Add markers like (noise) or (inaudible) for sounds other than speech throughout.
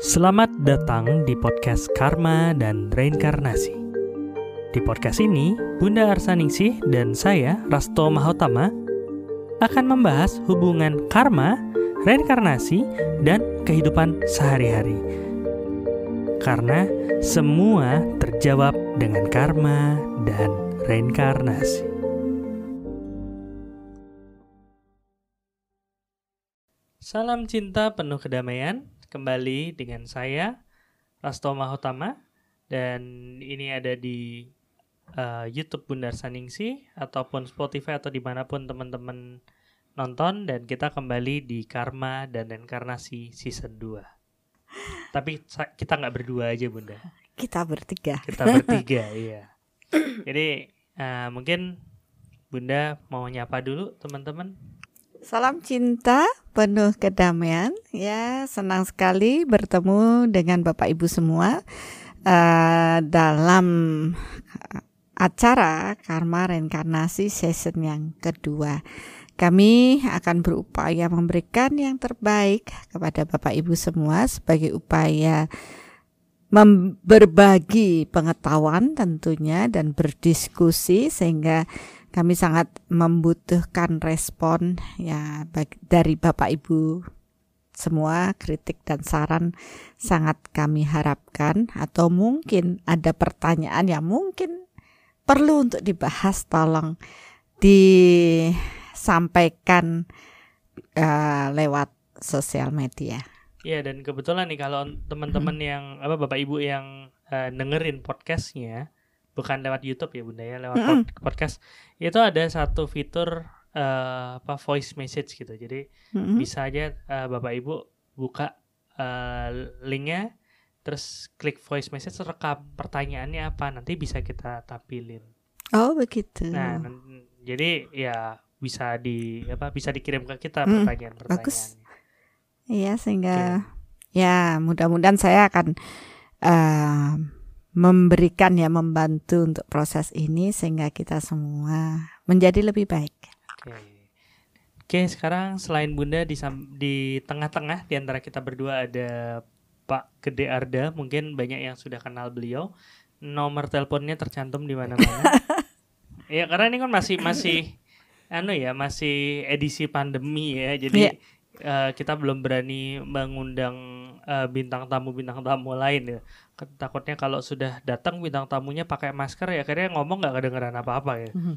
Selamat datang di podcast Karma dan Reinkarnasi. Di podcast ini, Bunda Arsaningsih dan saya, Rasto Mahotama, akan membahas hubungan karma, reinkarnasi, dan kehidupan sehari-hari. Karena semua terjawab dengan karma dan reinkarnasi. Salam cinta penuh kedamaian, kembali dengan saya Rasto Mahotama. Dan ini ada di uh, YouTube Bundar Saningsi ataupun Spotify atau di mana pun teman-teman nonton. Dan kita kembali di Karma dan Inkarnasi season 2 tapi kita nggak berdua aja bunda. Kita bertiga. Kita bertiga (laughs) iya. Jadi uh, mungkin bunda mau nyapa dulu teman-teman Salam cinta penuh kedamaian ya senang sekali bertemu dengan Bapak Ibu semua uh, dalam acara Karma Reinkarnasi season yang kedua. Kami akan berupaya memberikan yang terbaik kepada Bapak Ibu semua sebagai upaya berbagi pengetahuan tentunya dan berdiskusi sehingga kami sangat membutuhkan respon ya dari Bapak Ibu semua kritik dan saran sangat kami harapkan atau mungkin ada pertanyaan yang mungkin perlu untuk dibahas tolong disampaikan uh, lewat sosial media. Iya dan kebetulan nih kalau teman-teman hmm. yang apa Bapak Ibu yang uh, dengerin podcastnya bukan lewat YouTube ya Bunda ya, lewat mm -hmm. podcast. Itu ada satu fitur uh, apa voice message gitu. Jadi mm -hmm. bisa aja uh, Bapak Ibu buka uh, linknya terus klik voice message rekam pertanyaannya apa nanti bisa kita tampilin. Oh, begitu. Nah, jadi ya bisa di apa bisa dikirim ke kita pertanyaan-pertanyaan. Iya, sehingga okay. ya mudah-mudahan saya akan uh, memberikan ya membantu untuk proses ini sehingga kita semua menjadi lebih baik. Oke. Oke, sekarang selain Bunda di di tengah-tengah di antara kita berdua ada Pak Gede Arda, mungkin banyak yang sudah kenal beliau. Nomor teleponnya tercantum di mana-mana. (laughs) ya, karena ini kan masih masih anu ya, masih edisi pandemi ya. Jadi yeah. Uh, kita belum berani mengundang uh, bintang tamu bintang tamu lain ya takutnya kalau sudah datang bintang tamunya pakai masker ya akhirnya ngomong nggak kedengeran apa-apa ya. Mhm.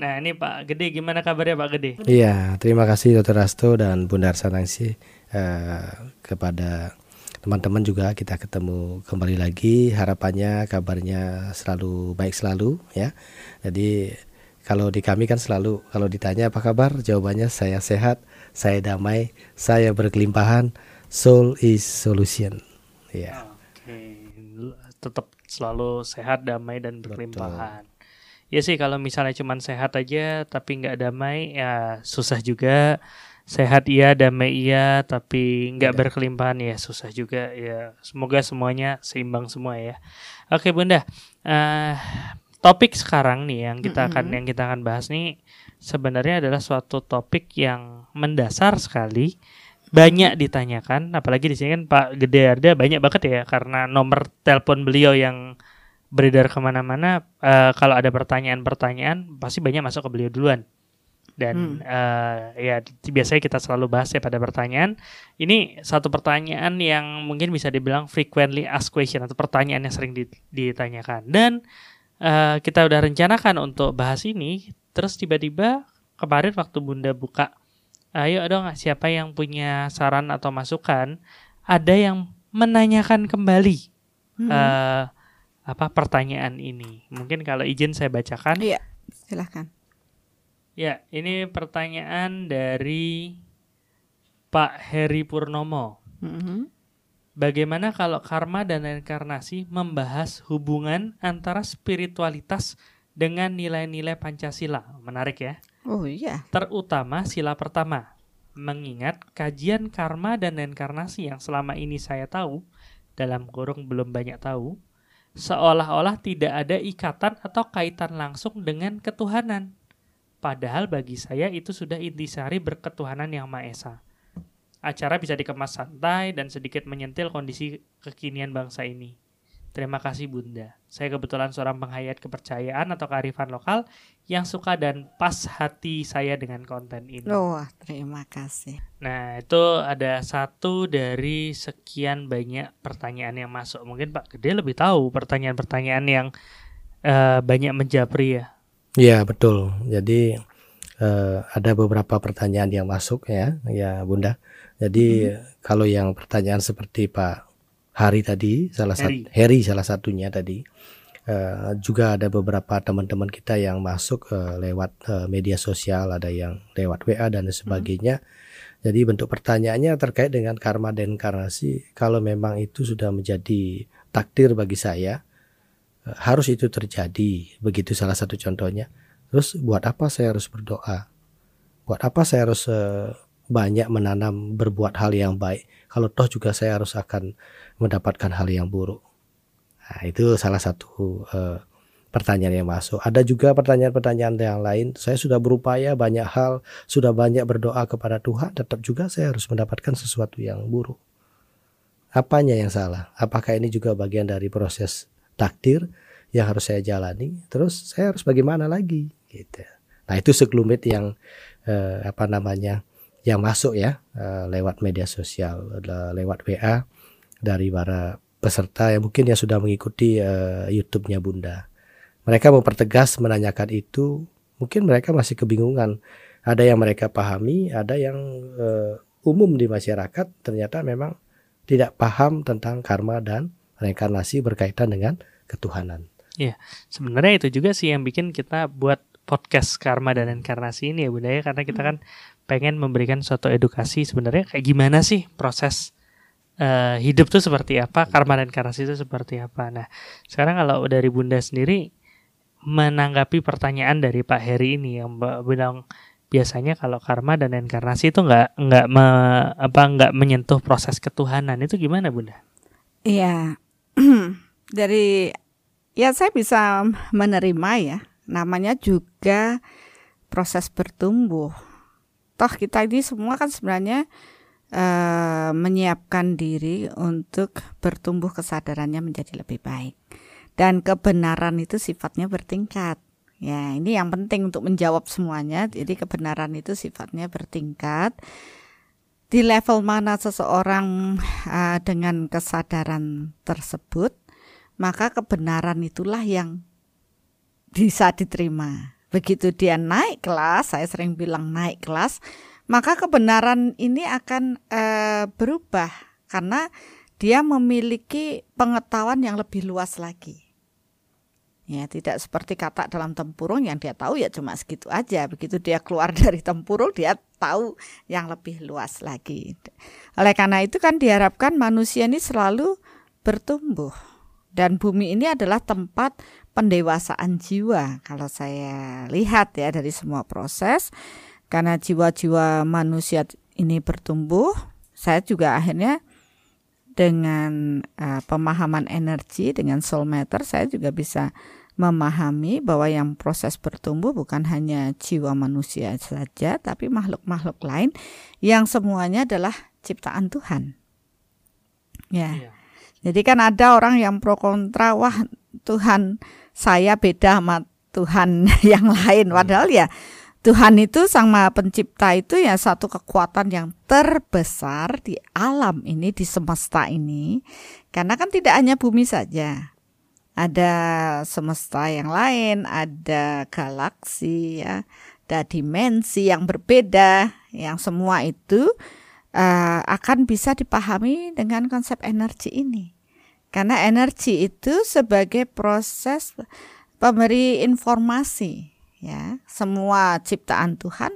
Nah ini Pak Gede gimana kabarnya Pak Gede? Iya terima kasih Dokter Rasto dan Bunda Arsanangsi uh, kepada teman-teman juga kita ketemu kembali lagi harapannya kabarnya selalu baik selalu ya. Jadi kalau di kami kan selalu kalau ditanya apa kabar jawabannya saya sehat, saya damai, saya berkelimpahan, soul is solution. Ya. Oh tetap selalu sehat, damai dan berkelimpahan. Ya sih kalau misalnya cuma sehat aja tapi nggak damai ya susah juga. Sehat iya, damai iya, tapi nggak berkelimpahan ya susah juga ya. Semoga semuanya seimbang semua ya. Oke bunda, uh, topik sekarang nih yang kita akan mm -hmm. yang kita akan bahas nih sebenarnya adalah suatu topik yang mendasar sekali. Banyak ditanyakan apalagi di sini kan Pak Gede Arda banyak banget ya karena nomor telepon beliau yang beredar ke mana-mana uh, kalau ada pertanyaan-pertanyaan pasti banyak masuk ke beliau duluan. Dan hmm. uh, ya biasanya kita selalu bahas ya pada pertanyaan. Ini satu pertanyaan yang mungkin bisa dibilang frequently asked question atau pertanyaan yang sering ditanyakan. Dan uh, kita udah rencanakan untuk bahas ini terus tiba-tiba kemarin waktu Bunda buka ayo dong siapa yang punya saran atau masukan ada yang menanyakan kembali hmm. uh, apa pertanyaan ini mungkin kalau izin saya bacakan iya silahkan ya ini pertanyaan dari Pak Heri Purnomo hmm. Bagaimana kalau karma dan reinkarnasi membahas hubungan antara spiritualitas dengan nilai-nilai Pancasila menarik ya Oh iya. Terutama sila pertama. Mengingat kajian karma dan reinkarnasi yang selama ini saya tahu, dalam kurung belum banyak tahu, seolah-olah tidak ada ikatan atau kaitan langsung dengan ketuhanan. Padahal bagi saya itu sudah intisari berketuhanan yang Maha Esa. Acara bisa dikemas santai dan sedikit menyentil kondisi kekinian bangsa ini. Terima kasih Bunda. Saya kebetulan seorang penghayat kepercayaan atau kearifan lokal yang suka dan pas hati saya dengan konten ini. Oh, terima kasih. Nah, itu ada satu dari sekian banyak pertanyaan yang masuk. Mungkin Pak Gede lebih tahu pertanyaan-pertanyaan yang uh, banyak menjapri ya. Iya, betul. Jadi uh, ada beberapa pertanyaan yang masuk ya, ya Bunda. Jadi hmm. kalau yang pertanyaan seperti Pak Hari tadi salah satu Harry salah satunya tadi uh, juga ada beberapa teman-teman kita yang masuk uh, lewat uh, media sosial ada yang lewat WA dan sebagainya. Hmm. Jadi bentuk pertanyaannya terkait dengan karma dan inkarnasi kalau memang itu sudah menjadi takdir bagi saya uh, harus itu terjadi begitu salah satu contohnya. Terus buat apa saya harus berdoa? Buat apa saya harus uh, banyak menanam berbuat hal yang baik kalau toh juga saya harus akan mendapatkan hal yang buruk. Nah, itu salah satu uh, pertanyaan yang masuk. Ada juga pertanyaan-pertanyaan yang lain. Saya sudah berupaya banyak hal, sudah banyak berdoa kepada Tuhan, tetap juga saya harus mendapatkan sesuatu yang buruk. Apanya yang salah? Apakah ini juga bagian dari proses takdir yang harus saya jalani? Terus saya harus bagaimana lagi? Gitu. Nah itu sekelumit yang eh, apa namanya yang masuk ya eh, lewat media sosial, lewat WA dari para peserta yang mungkin yang sudah mengikuti uh, YouTube-nya Bunda. Mereka mempertegas menanyakan itu, mungkin mereka masih kebingungan. Ada yang mereka pahami, ada yang uh, umum di masyarakat ternyata memang tidak paham tentang karma dan reinkarnasi berkaitan dengan ketuhanan. Iya, sebenarnya itu juga sih yang bikin kita buat podcast karma dan reinkarnasi ini ya Bunda ya karena kita kan pengen memberikan suatu edukasi sebenarnya kayak gimana sih proses uh, hidup tuh seperti apa, karma dan karasi itu seperti apa. Nah, sekarang kalau dari Bunda sendiri menanggapi pertanyaan dari Pak Heri ini yang bilang biasanya kalau karma dan inkarnasi itu nggak nggak me, apa nggak menyentuh proses ketuhanan itu gimana Bunda? Iya (clears throat) dari ya saya bisa menerima ya namanya juga proses bertumbuh. Toh kita ini semua kan sebenarnya uh, menyiapkan diri untuk bertumbuh kesadarannya menjadi lebih baik. Dan kebenaran itu sifatnya bertingkat. Ya, ini yang penting untuk menjawab semuanya. Jadi kebenaran itu sifatnya bertingkat. Di level mana seseorang uh, dengan kesadaran tersebut, maka kebenaran itulah yang bisa diterima. Begitu dia naik kelas, saya sering bilang naik kelas, maka kebenaran ini akan uh, berubah karena dia memiliki pengetahuan yang lebih luas lagi. Ya, tidak seperti kata dalam tempurung yang dia tahu ya cuma segitu aja. Begitu dia keluar (laughs) dari tempurung dia tahu yang lebih luas lagi. Oleh karena itu kan diharapkan manusia ini selalu bertumbuh. Dan bumi ini adalah tempat pendewasaan jiwa kalau saya lihat ya dari semua proses karena jiwa-jiwa manusia ini bertumbuh, saya juga akhirnya dengan uh, pemahaman energi dengan soul matter saya juga bisa memahami bahwa yang proses bertumbuh bukan hanya jiwa manusia saja tapi makhluk-makhluk lain yang semuanya adalah ciptaan Tuhan. Ya. Iya. Jadi kan ada orang yang pro kontra wah Tuhan saya beda sama Tuhan (laughs) yang lain padahal ya Tuhan itu sang maha pencipta itu ya satu kekuatan yang terbesar di alam ini, di semesta ini. Karena kan tidak hanya bumi saja. Ada semesta yang lain, ada galaksi ya, ada dimensi yang berbeda, yang semua itu uh, akan bisa dipahami dengan konsep energi ini. Karena energi itu sebagai proses pemberi informasi ya. Semua ciptaan Tuhan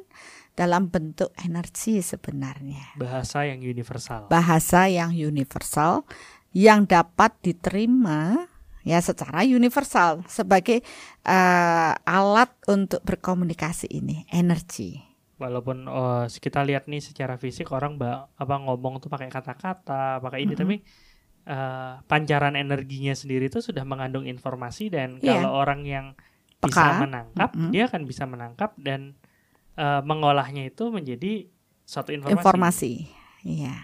dalam bentuk energi sebenarnya. Bahasa yang universal. Bahasa yang universal yang dapat diterima ya secara universal sebagai uh, alat untuk berkomunikasi ini energi. Walaupun oh, kita lihat nih secara fisik orang apa ngomong tuh pakai kata-kata pakai ini mm -hmm. tapi uh, pancaran energinya sendiri itu sudah mengandung informasi dan yeah. kalau orang yang Peka. bisa menangkap, mm -hmm. dia akan bisa menangkap dan uh, mengolahnya itu menjadi suatu informasi. Informasi. Iya.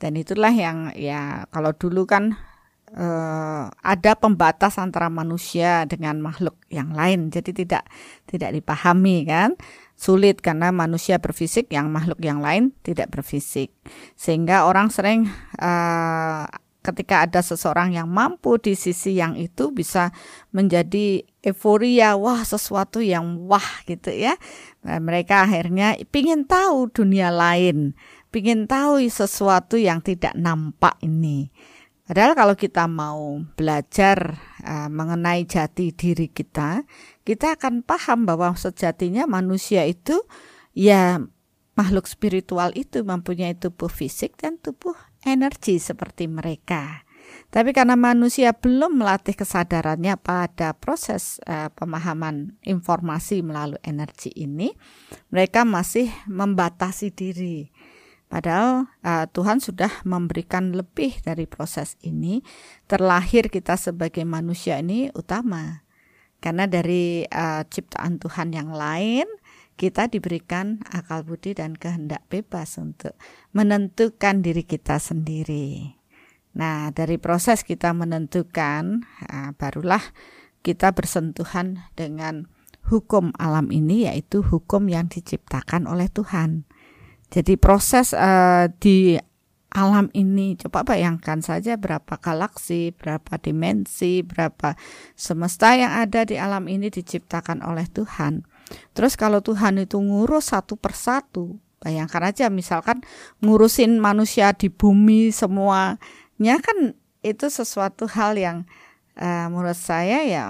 Dan itulah yang ya kalau dulu kan uh, ada pembatas antara manusia dengan makhluk yang lain. Jadi tidak tidak dipahami kan. Sulit karena manusia berfisik yang makhluk yang lain tidak berfisik. Sehingga orang sering uh, ketika ada seseorang yang mampu di sisi yang itu bisa menjadi euforia wah sesuatu yang wah gitu ya nah, mereka akhirnya ingin tahu dunia lain ingin tahu sesuatu yang tidak nampak ini Padahal kalau kita mau belajar uh, mengenai jati diri kita, kita akan paham bahwa sejatinya manusia itu ya makhluk spiritual itu mempunyai tubuh fisik dan tubuh energi seperti mereka. Tapi karena manusia belum melatih kesadarannya pada proses uh, pemahaman informasi melalui energi ini, mereka masih membatasi diri Padahal uh, Tuhan sudah memberikan lebih dari proses ini. Terlahir kita sebagai manusia ini utama. Karena dari uh, ciptaan Tuhan yang lain, kita diberikan akal budi dan kehendak bebas untuk menentukan diri kita sendiri. Nah, dari proses kita menentukan, uh, barulah kita bersentuhan dengan hukum alam ini, yaitu hukum yang diciptakan oleh Tuhan. Jadi proses uh, di alam ini coba bayangkan saja berapa galaksi, berapa dimensi, berapa semesta yang ada di alam ini diciptakan oleh Tuhan. Terus kalau Tuhan itu ngurus satu persatu, bayangkan aja misalkan ngurusin manusia di bumi semuanya kan itu sesuatu hal yang uh, menurut saya ya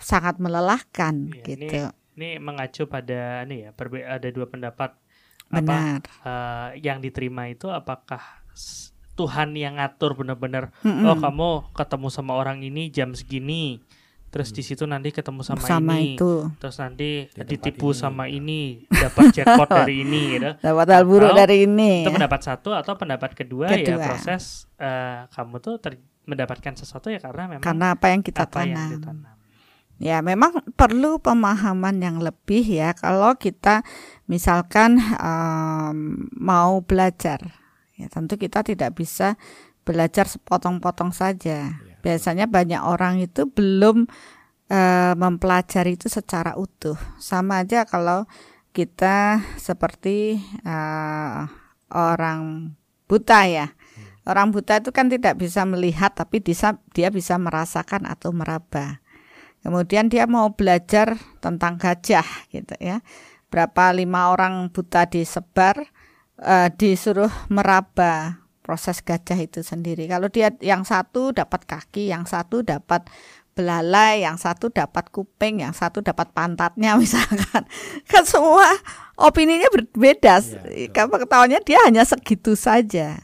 sangat melelahkan ya, gitu. Ini, ini mengacu pada ini ya, ada dua pendapat Benar. Apa, uh, eh, yang diterima itu apakah Tuhan yang ngatur benar-benar mm -mm. oh kamu ketemu sama orang ini jam segini terus di situ nanti ketemu sama, sama ini itu. terus nanti di ditipu ini. sama ini dapat jackpot dari (laughs) ini gitu dapat hal buruk dari ini itu pendapat satu atau pendapat kedua, ya kedua. ya proses uh, kamu tuh mendapatkan sesuatu ya karena memang karena apa yang kita apa tanam. Yang ditanam Ya, memang perlu pemahaman yang lebih ya kalau kita misalkan um, mau belajar. Ya, tentu kita tidak bisa belajar sepotong-potong saja. Ya. Biasanya banyak orang itu belum uh, mempelajari itu secara utuh. Sama aja kalau kita seperti uh, orang buta ya. Hmm. Orang buta itu kan tidak bisa melihat tapi bisa dia bisa merasakan atau meraba. Kemudian dia mau belajar tentang gajah gitu ya. Berapa lima orang buta disebar uh, disuruh meraba proses gajah itu sendiri. Kalau dia yang satu dapat kaki, yang satu dapat belalai, yang satu dapat kuping, yang satu dapat pantatnya (laughs) misalkan. Kan semua opininya berbeda. Ya, Kamu ketahuannya dia hanya segitu saja.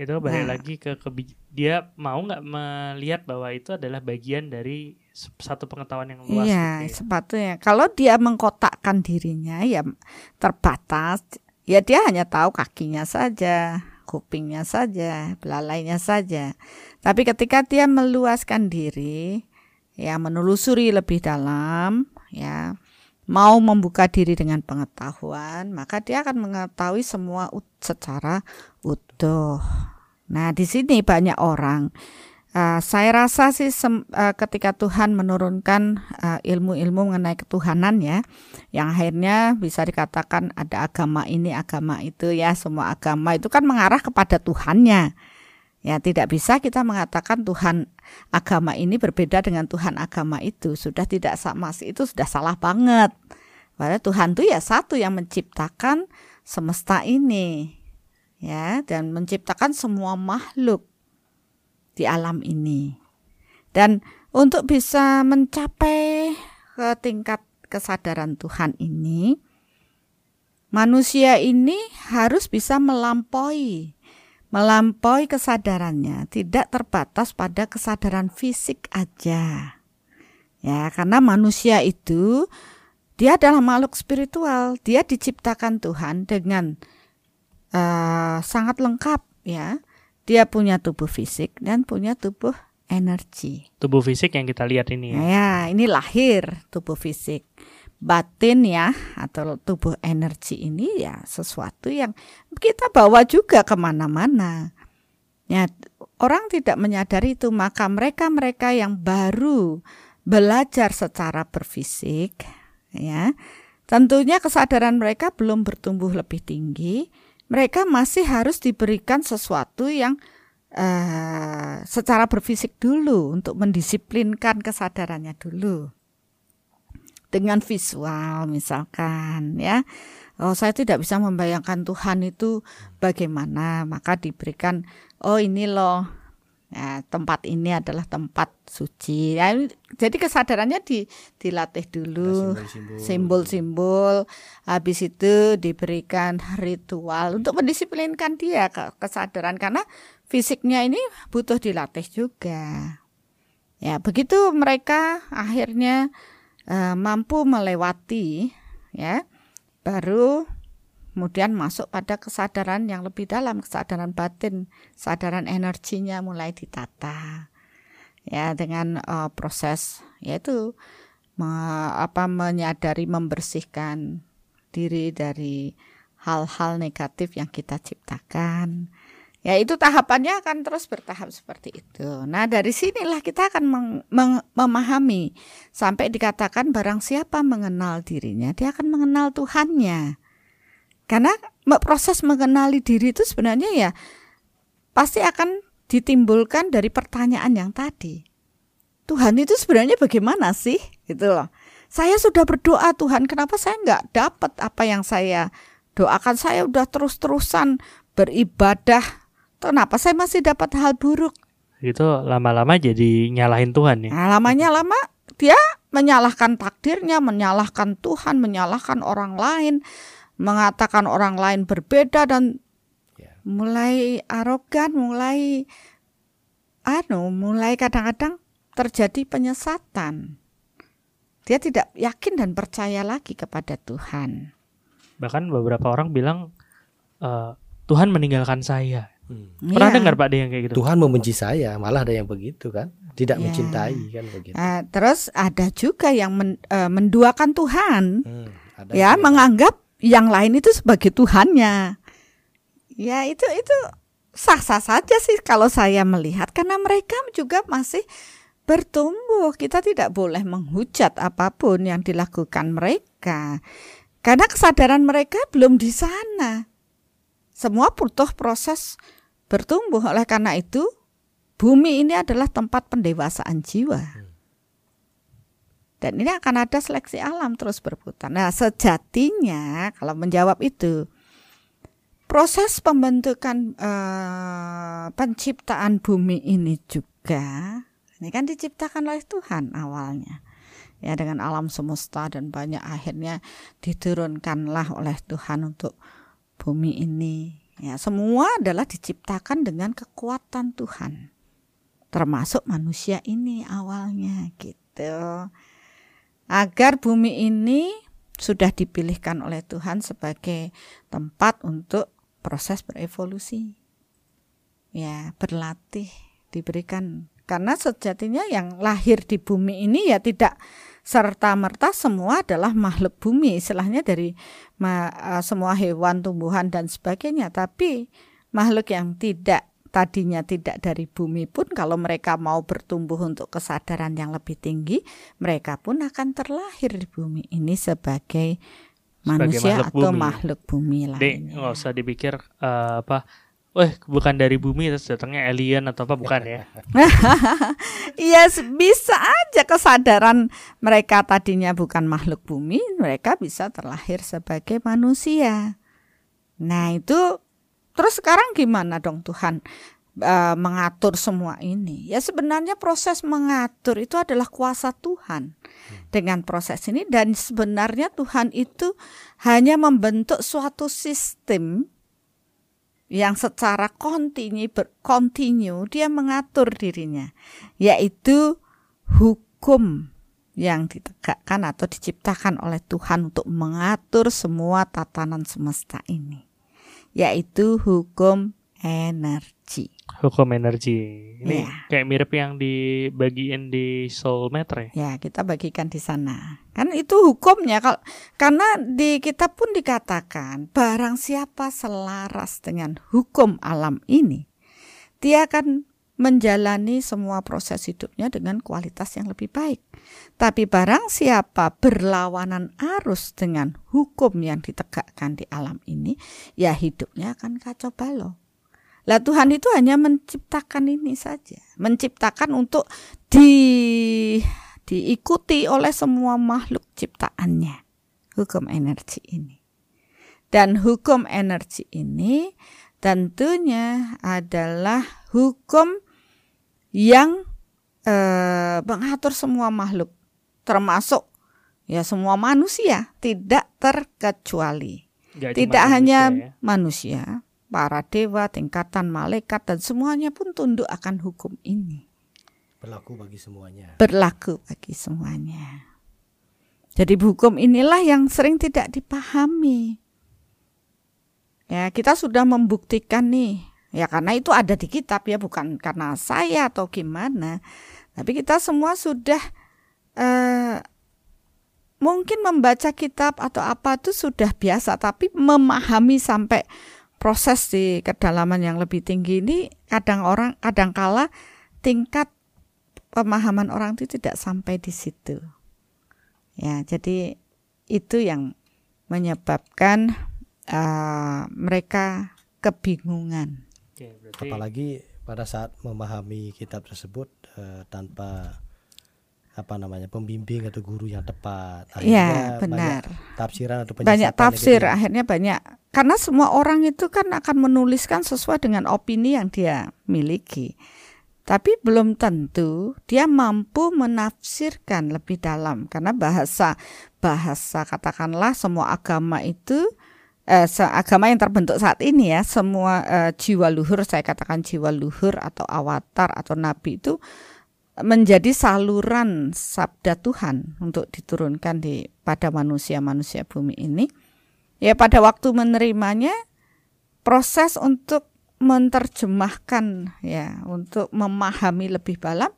Itu balik nah. lagi ke, ke dia mau nggak melihat bahwa itu adalah bagian dari satu pengetahuan yang luas. Iya, gitu ya. sepatutnya. Kalau dia mengkotakkan dirinya ya terbatas, ya dia hanya tahu kakinya saja, kupingnya saja, belalainya saja. Tapi ketika dia meluaskan diri, ya menelusuri lebih dalam, ya mau membuka diri dengan pengetahuan, maka dia akan mengetahui semua secara utuh. Nah, di sini banyak orang Uh, saya rasa sih sem, uh, ketika Tuhan menurunkan uh, ilmu-ilmu mengenai ketuhanan ya, yang akhirnya bisa dikatakan ada agama ini, agama itu ya, semua agama itu kan mengarah kepada Tuhannya. Ya, tidak bisa kita mengatakan Tuhan agama ini berbeda dengan Tuhan agama itu. Sudah tidak sama, itu sudah salah banget. Padahal Tuhan itu ya satu yang menciptakan semesta ini. Ya, dan menciptakan semua makhluk di alam ini. Dan untuk bisa mencapai ke tingkat kesadaran Tuhan ini, manusia ini harus bisa melampaui melampaui kesadarannya, tidak terbatas pada kesadaran fisik aja. Ya, karena manusia itu dia adalah makhluk spiritual, dia diciptakan Tuhan dengan uh, sangat lengkap ya. Dia punya tubuh fisik dan punya tubuh energi. Tubuh fisik yang kita lihat ini ya. Nah, ya, ini lahir tubuh fisik. batin ya atau tubuh energi ini ya sesuatu yang kita bawa juga ke mana-mana. Ya, orang tidak menyadari itu maka mereka-mereka yang baru belajar secara berfisik ya tentunya kesadaran mereka belum bertumbuh lebih tinggi mereka masih harus diberikan sesuatu yang uh, secara berfisik dulu untuk mendisiplinkan kesadarannya dulu dengan visual misalkan ya. Oh, saya tidak bisa membayangkan Tuhan itu bagaimana, maka diberikan oh ini loh Ya, tempat ini adalah tempat suci. Ya, jadi kesadarannya di, dilatih dulu, simbol-simbol. Habis itu diberikan ritual untuk mendisiplinkan dia ke kesadaran karena fisiknya ini butuh dilatih juga. Ya, begitu mereka akhirnya uh, mampu melewati ya baru kemudian masuk pada kesadaran yang lebih dalam kesadaran batin kesadaran energinya mulai ditata ya dengan uh, proses yaitu me, apa menyadari membersihkan diri dari hal-hal negatif yang kita ciptakan Ya itu tahapannya akan terus bertahap seperti itu. Nah dari sinilah kita akan memahami sampai dikatakan barang siapa mengenal dirinya, dia akan mengenal Tuhannya. Karena proses mengenali diri itu sebenarnya ya pasti akan ditimbulkan dari pertanyaan yang tadi. Tuhan itu sebenarnya bagaimana sih? Gitu loh. Saya sudah berdoa Tuhan, kenapa saya nggak dapat apa yang saya doakan? Saya udah terus-terusan beribadah Kenapa saya masih dapat hal buruk? Itu lama-lama jadi nyalahin Tuhan ya. Nah, lamanya lama dia menyalahkan takdirnya, menyalahkan Tuhan, menyalahkan orang lain, mengatakan orang lain berbeda dan yeah. mulai arogan, mulai anu, mulai kadang-kadang terjadi penyesatan. Dia tidak yakin dan percaya lagi kepada Tuhan. Bahkan beberapa orang bilang uh, Tuhan meninggalkan saya. Hmm. Pernah ya. dengar Pak yang kayak gitu? Tuhan membenci saya, malah ada yang begitu kan? Tidak ya. mencintai kan begitu. Uh, terus ada juga yang men, uh, menduakan Tuhan. Hmm, ya, juga. menganggap yang lain itu sebagai Tuhannya. Ya, itu itu sah-sah saja sih kalau saya melihat karena mereka juga masih bertumbuh. Kita tidak boleh menghujat apa pun yang dilakukan mereka. Karena kesadaran mereka belum di sana. Semua butuh proses bertumbuh. Oleh karena itu, bumi ini adalah tempat pendewasaan jiwa. Dan ini akan ada seleksi alam terus berputar. Nah, sejatinya kalau menjawab itu, proses pembentukan uh, penciptaan bumi ini juga ini kan diciptakan oleh Tuhan awalnya. Ya dengan alam semesta dan banyak akhirnya diturunkanlah oleh Tuhan untuk bumi ini Ya, semua adalah diciptakan dengan kekuatan Tuhan. Termasuk manusia ini awalnya gitu. Agar bumi ini sudah dipilihkan oleh Tuhan sebagai tempat untuk proses berevolusi. Ya, berlatih, diberikan karena sejatinya yang lahir di bumi ini ya tidak serta merta semua adalah makhluk bumi istilahnya dari uh, semua hewan tumbuhan dan sebagainya tapi makhluk yang tidak tadinya tidak dari bumi pun kalau mereka mau bertumbuh untuk kesadaran yang lebih tinggi mereka pun akan terlahir di bumi ini sebagai, sebagai manusia makhluk atau bumi. makhluk bumi lainnya. nggak usah dipikir uh, apa Wah, bukan dari bumi terus datangnya alien atau apa bukan ya? (laughs) Iya, bisa aja kesadaran mereka tadinya bukan makhluk bumi, mereka bisa terlahir sebagai manusia. Nah, itu terus sekarang gimana dong Tuhan uh, mengatur semua ini? Ya sebenarnya proses mengatur itu adalah kuasa Tuhan hmm. dengan proses ini dan sebenarnya Tuhan itu hanya membentuk suatu sistem yang secara kontinu berkontinu dia mengatur dirinya yaitu hukum yang ditegakkan atau diciptakan oleh Tuhan untuk mengatur semua tatanan semesta ini yaitu hukum energi Hukum energi. Ini Iya. kayak mirip yang dibagiin di soul meter ya. Ya, kita bagikan di sana. Kan itu hukumnya kalau karena di kitab pun dikatakan barang siapa selaras dengan hukum alam ini, dia akan menjalani semua proses hidupnya dengan kualitas yang lebih baik. Tapi barang siapa berlawanan arus dengan hukum yang ditegakkan di alam ini, ya hidupnya akan kacau balau. Lah Tuhan itu hanya menciptakan ini saja, menciptakan untuk di diikuti oleh semua makhluk ciptaannya. Hukum energi ini. Dan hukum energi ini tentunya adalah hukum yang eh, mengatur semua makhluk, termasuk ya semua manusia, tidak terkecuali. Cuma Tidak hanya manusia ya. manusia, para dewa, tingkatan malaikat dan semuanya pun tunduk akan hukum ini. Berlaku bagi semuanya. Berlaku bagi semuanya. Jadi hukum inilah yang sering tidak dipahami. Ya, kita sudah membuktikan nih. Ya karena itu ada di kitab ya, bukan karena saya atau gimana. Tapi kita semua sudah eh mungkin membaca kitab atau apa itu sudah biasa, tapi memahami sampai proses di kedalaman yang lebih tinggi ini kadang orang kadang kala tingkat pemahaman orang itu tidak sampai di situ. Ya, jadi itu yang menyebabkan eh, mereka kebingungan. Oke, berarti Apalagi pada saat memahami kitab tersebut eh, tanpa apa namanya pembimbing atau guru yang tepat. Ya, Akhirnya benar. Banyak tafsiran atau Banyak tafsir, negatif. akhirnya banyak. Karena semua orang itu kan akan menuliskan sesuai dengan opini yang dia miliki. Tapi belum tentu dia mampu menafsirkan lebih dalam karena bahasa bahasa katakanlah semua agama itu eh, agama yang terbentuk saat ini ya semua eh, jiwa luhur saya katakan jiwa luhur atau avatar atau nabi itu menjadi saluran sabda Tuhan untuk diturunkan di pada manusia-manusia bumi ini. Ya pada waktu menerimanya proses untuk menerjemahkan ya untuk memahami lebih dalam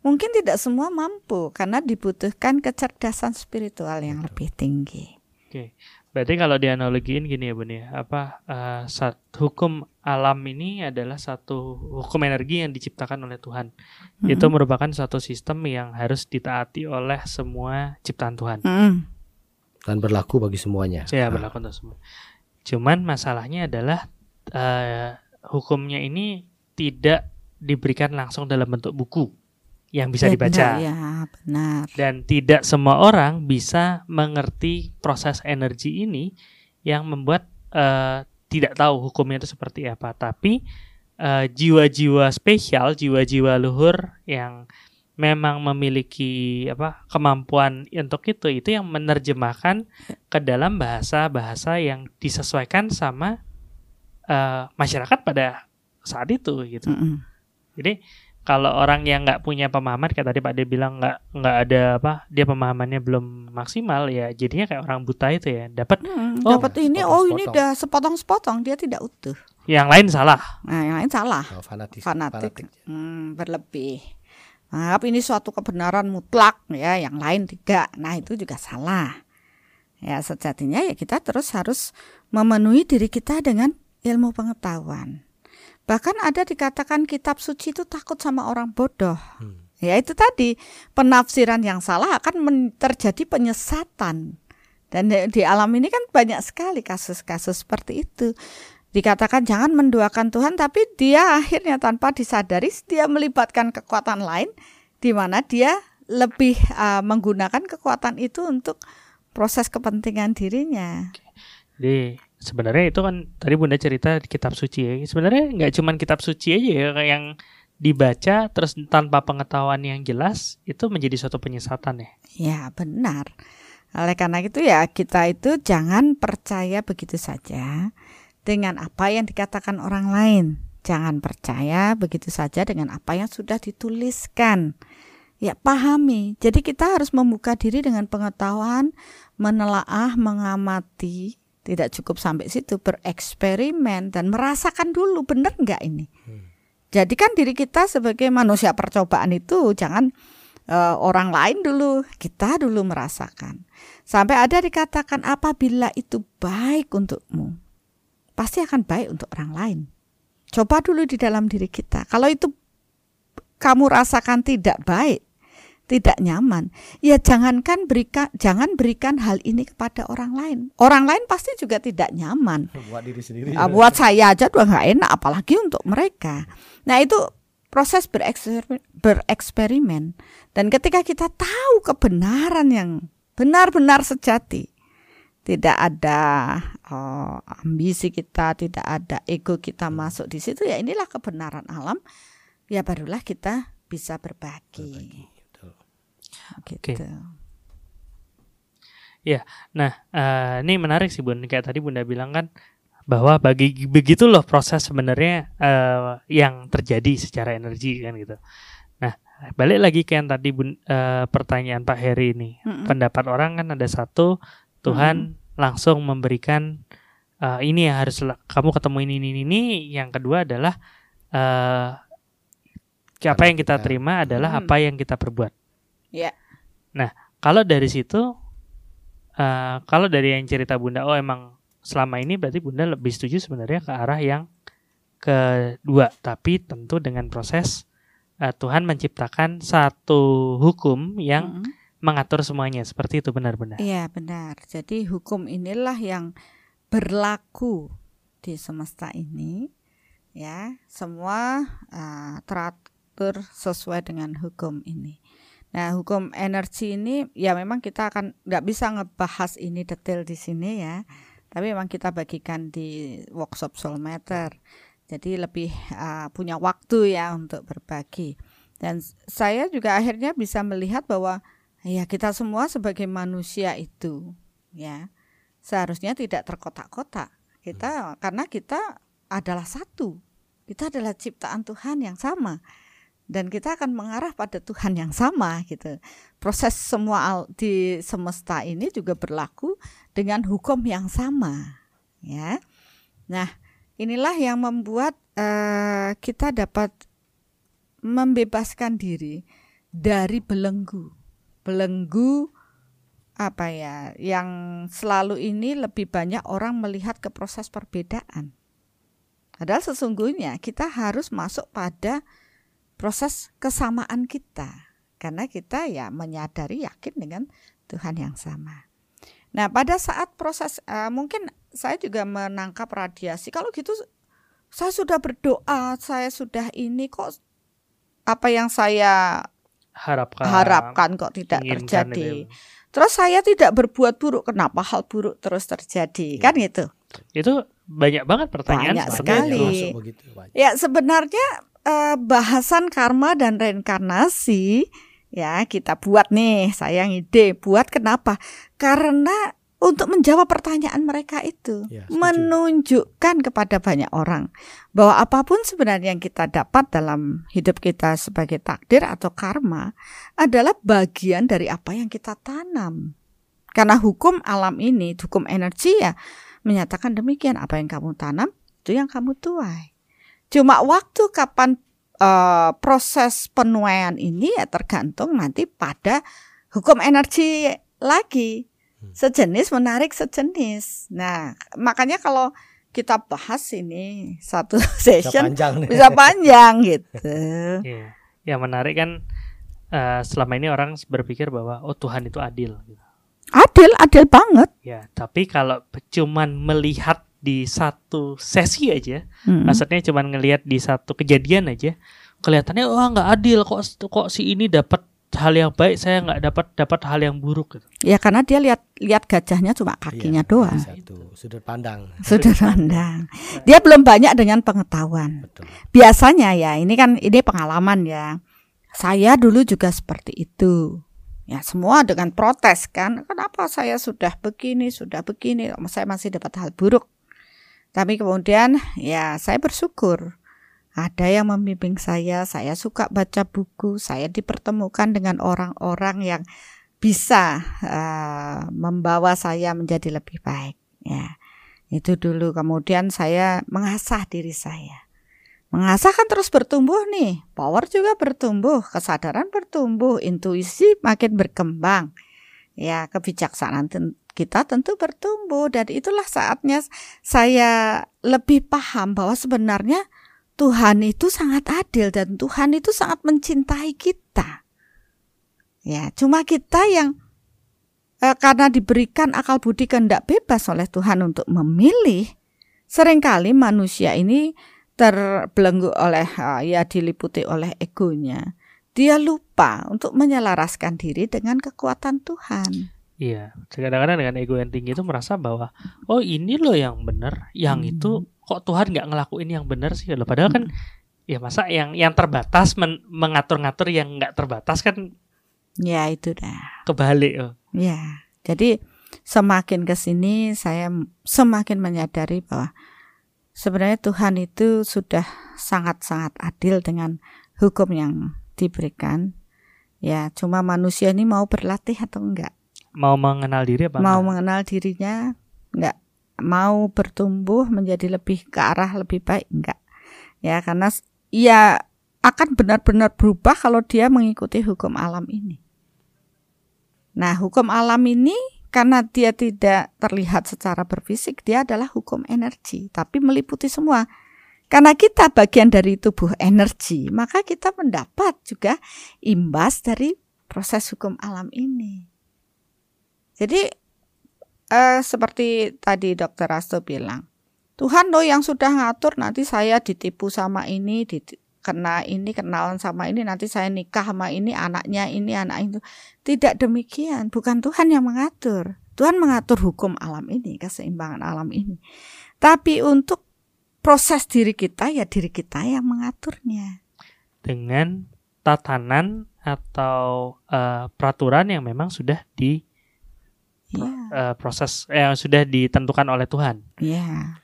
mungkin tidak semua mampu karena dibutuhkan kecerdasan spiritual yang lebih tinggi. Oke. Berarti kalau dianalogiin gini ya Bun ya, apa eh, sat- hukum alam ini adalah satu hukum energi yang diciptakan oleh Tuhan. Itu merupakan satu sistem yang harus ditaati oleh semua ciptaan Tuhan. Mm, dan berlaku bagi semuanya. Ya Ah, berlaku untuk semua. Cuman masalahnya adalah eh, hukumnya ini tidak diberikan langsung dalam bentuk buku yang bisa ya, dibaca. benar, ya benar. dan tidak semua orang bisa mengerti proses energi ini yang membuat eh, tidak tahu hukumnya itu seperti apa tapi eh, jiwa-jiwa spesial jiwa-jiwa luhur yang memang memiliki apa kemampuan untuk itu itu yang menerjemahkan ke dalam bahasa-bahasa yang disesuaikan sama eh, masyarakat pada saat itu gitu Mm-mm. jadi kalau orang yang nggak punya pemahaman kayak tadi Pak De bilang nggak nggak ada apa dia pemahamannya belum maksimal ya jadinya kayak orang buta itu ya dapat Mm, Oh, dapat ini oh ini udah sepotong-sepotong dia tidak utuh. yang lain salah Nah, yang lain salah. oh, fanatis, fanatik, fanatik. Hmm, berlebih. Anggap ini suatu kebenaran mutlak ya, yang lain tidak. Nah, itu juga salah. Ya, sejatinya ya kita terus harus memenuhi diri kita dengan ilmu pengetahuan. Bahkan ada dikatakan kitab suci itu takut sama orang bodoh. Hmm. Ya itu tadi penafsiran yang salah akan terjadi penyesatan. Dan di, di alam ini kan banyak sekali kasus-kasus seperti itu. Dikatakan jangan menduakan Tuhan tapi dia akhirnya tanpa disadari dia melibatkan kekuatan lain di mana dia lebih uh, menggunakan kekuatan itu untuk proses kepentingan dirinya. jadi sebenarnya itu kan tadi bunda cerita di kitab suci ya sebenarnya nggak cuman kitab suci aja ya yang dibaca terus tanpa pengetahuan yang jelas itu menjadi suatu penyesatan ya Ya benar. Oleh karena itu ya kita itu jangan percaya begitu saja dengan apa yang dikatakan orang lain. Jangan percaya begitu saja dengan apa yang sudah dituliskan. Ya pahami. Jadi kita harus membuka diri dengan pengetahuan, menelaah, mengamati. Tidak cukup sampai situ, bereksperimen dan merasakan dulu benar nggak ini. Jadikan diri kita sebagai manusia percobaan itu jangan uh, orang lain dulu, kita dulu merasakan. Sampai ada dikatakan apabila itu baik untukmu, pasti akan baik untuk orang lain. Coba dulu di dalam diri kita. Kalau itu kamu rasakan tidak baik, tidak nyaman, ya jangankan berikan jangan berikan hal ini kepada orang lain. Orang lain pasti juga tidak nyaman. (laughs) Buat diri sendiri. Uh, buat saya aja udah nggak enak, apalagi untuk mereka. Nah itu proses bereksperimen, bereksperimen. Dan ketika kita tahu kebenaran yang benar-benar sejati, tidak ada oh, ambisi kita, tidak ada ego kita masuk di situ ya inilah kebenaran alam. Ya barulah kita bisa berbagi. berbagi Gitu. Okay. Ya, nah uh, ini menarik sih bun. Kayak tadi bunda bilang kan bahwa bagi begitu loh proses sebenarnya uh, yang terjadi secara energi kan gitu. Nah, balik lagi ke yang tadi bun, uh, pertanyaan Pak Heri ini. Mm -mm. Pendapat orang kan ada satu Tuhan mm -mm. langsung memberikan uh, ini yang harus kamu ketemu ini ini ini. Yang kedua adalah uh, apa yang kita terima adalah mm. apa yang kita perbuat. Ya. Yeah. Nah, kalau dari situ uh, kalau dari yang cerita Bunda oh emang selama ini berarti Bunda lebih setuju sebenarnya ke arah yang kedua, tapi tentu dengan proses uh, Tuhan menciptakan satu hukum yang mm -hmm. mengatur semuanya. Seperti itu benar-benar. Iya, benar. Jadi hukum inilah yang berlaku di semesta ini ya. Semua uh, teratur sesuai dengan hukum ini. Nah, hukum energi ini ya memang kita akan nggak bisa ngebahas ini detail di sini ya. Tapi memang kita bagikan di workshop soul jadi lebih uh, punya waktu ya untuk berbagi. Dan saya juga akhirnya bisa melihat bahwa ya kita semua sebagai manusia itu ya seharusnya tidak terkotak-kotak. Kita karena kita adalah satu. Kita adalah ciptaan Tuhan yang sama dan kita akan mengarah pada Tuhan yang sama gitu. Proses semua di semesta ini juga berlaku dengan hukum yang sama, ya. Nah, inilah yang membuat uh, kita dapat membebaskan diri dari belenggu. Belenggu apa ya? Yang selalu ini lebih banyak orang melihat ke proses perbedaan. Padahal sesungguhnya kita harus masuk pada proses kesamaan kita karena kita ya menyadari yakin dengan Tuhan yang sama. Nah, pada saat proses uh, mungkin saya juga menangkap radiasi. Kalau gitu saya sudah berdoa, saya sudah ini kok apa yang saya harapkan harapkan kok tidak terjadi. Ini. Terus saya tidak berbuat buruk, kenapa hal buruk terus terjadi? Ya. Kan itu. Itu banyak banget pertanyaan banyak sekali. Ya sebenarnya uh, bahasan karma dan reinkarnasi ya kita buat nih sayang ide buat kenapa? Karena untuk menjawab pertanyaan mereka itu ya, menunjukkan kepada banyak orang bahwa apa pun sebenarnya yang kita dapat dalam hidup kita sebagai takdir atau karma adalah bagian dari apa yang kita tanam. Karena hukum alam ini hukum energi ya menyatakan demikian. Apa yang kamu tanam itu yang kamu tuai Cuma waktu kapan uh, proses penuaian ini ya tergantung nanti pada hukum energi lagi. Hmm. Sejenis menarik sejenis. Nah, makanya kalau kita bahas ini satu (laughs) session bisa panjang, bisa panjang gitu. (laughs) Yeah. Yang menarik kan uh, selama ini orang berpikir bahwa oh Tuhan itu adil. Gitu. Adil, adil banget. Ya, tapi kalau cuman melihat di satu sesi aja, hmm. maksudnya cuma ngelihat di satu kejadian aja, kelihatannya wah oh, nggak adil kok kok si ini dapat hal yang baik saya nggak dapat dapat hal yang buruk gitu. Ya karena dia lihat lihat gajahnya cuma kakinya iya, doang. Satu sudut pandang. Sudut pandang. Dia belum banyak dengan pengetahuan. Betul. Biasanya ya ini kan ini pengalaman ya. Saya dulu juga seperti itu. Ya semua dengan protes kan. Kenapa saya sudah begini, sudah begini, saya masih dapat hal buruk. Tapi kemudian ya saya bersyukur ada yang membimbing saya, saya suka baca buku, saya dipertemukan dengan orang-orang yang bisa uh, membawa saya menjadi lebih baik. Ya, itu dulu. Kemudian saya mengasah diri saya. Mengasah kan terus bertumbuh nih, power juga bertumbuh, kesadaran bertumbuh, intuisi makin berkembang. Ya, kebijaksanaan kita tentu bertumbuh dan itulah saatnya saya lebih paham bahwa sebenarnya Tuhan itu sangat adil dan Tuhan itu sangat mencintai kita. Ya, cuma kita yang eh, karena diberikan akal budi kehendak bebas oleh Tuhan untuk memilih, sering kali manusia ini terbelenggu oleh ya diliputi oleh egonya. Dia lupa untuk menyelaraskan diri dengan kekuatan Tuhan. Iya, kadang-kadang dengan ego yang tinggi itu merasa bahwa oh ini loh yang benar, yang hmm. itu kok Tuhan nggak ngelakuin yang benar sih loh. Padahal kan hmm. ya masa yang yang terbatas mengatur-ngatur yang nggak terbatas kan? Ya itu dah. Kebalik. Oh. Ya, jadi semakin ke sini saya semakin menyadari bahwa sebenarnya Tuhan itu sudah sangat-sangat adil dengan hukum yang diberikan. Ya, cuma manusia ini mau berlatih atau enggak? Mau mengenal diri apa? Mau enggak? mengenal dirinya enggak? Mau bertumbuh menjadi lebih ke arah lebih baik enggak? Ya, karena ia akan benar-benar berubah kalau dia mengikuti hukum alam ini. Nah, hukum alam ini karena dia tidak terlihat secara berfisik, dia adalah hukum energi, tapi meliputi semua. Karena kita bagian dari tubuh energi, maka kita mendapat juga imbas dari proses hukum alam ini. Jadi eh, seperti tadi dokter Rasto bilang, Tuhan loh yang sudah ngatur nanti saya ditipu sama ini, kena ini kenalan sama ini nanti saya nikah sama ini anaknya ini anak itu. Tidak demikian bukan Tuhan yang mengatur. Tuhan mengatur hukum alam ini keseimbangan alam ini. Tapi untuk proses diri kita ya diri kita yang mengaturnya. Dengan tatanan atau uh, peraturan yang memang sudah di ya. uh, proses eh, yang sudah ditentukan oleh Tuhan ya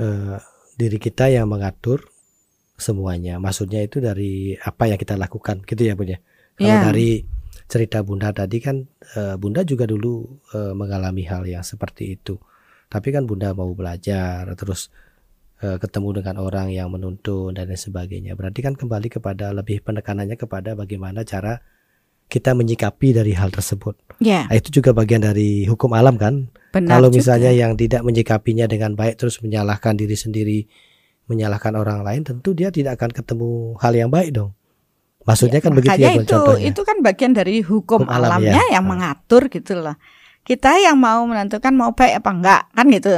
uh, diri kita yang mengatur semuanya. Maksudnya itu dari apa yang kita lakukan, gitu ya Bunda. Kalau yeah. dari cerita Bunda tadi kan uh, Bunda juga dulu uh, mengalami hal yang seperti itu. Tapi kan Bunda mau belajar terus uh, ketemu dengan orang yang menuntun dan lain sebagainya. Berarti kan kembali kepada lebih penekanannya kepada bagaimana cara kita menyikapi dari hal tersebut. Yeah. Nah, itu juga bagian dari hukum alam kan. Benar Kalau misalnya juga. yang tidak menyikapinya dengan baik terus menyalahkan diri sendiri menyalahkan orang lain tentu dia tidak akan ketemu hal yang baik dong. Maksudnya kan ya, begitu ya itu, contohnya. Itu kan bagian dari hukum, hukum alam, alamnya ya. yang nah. mengatur gitu loh. Kita yang mau menentukan mau baik apa enggak kan gitu.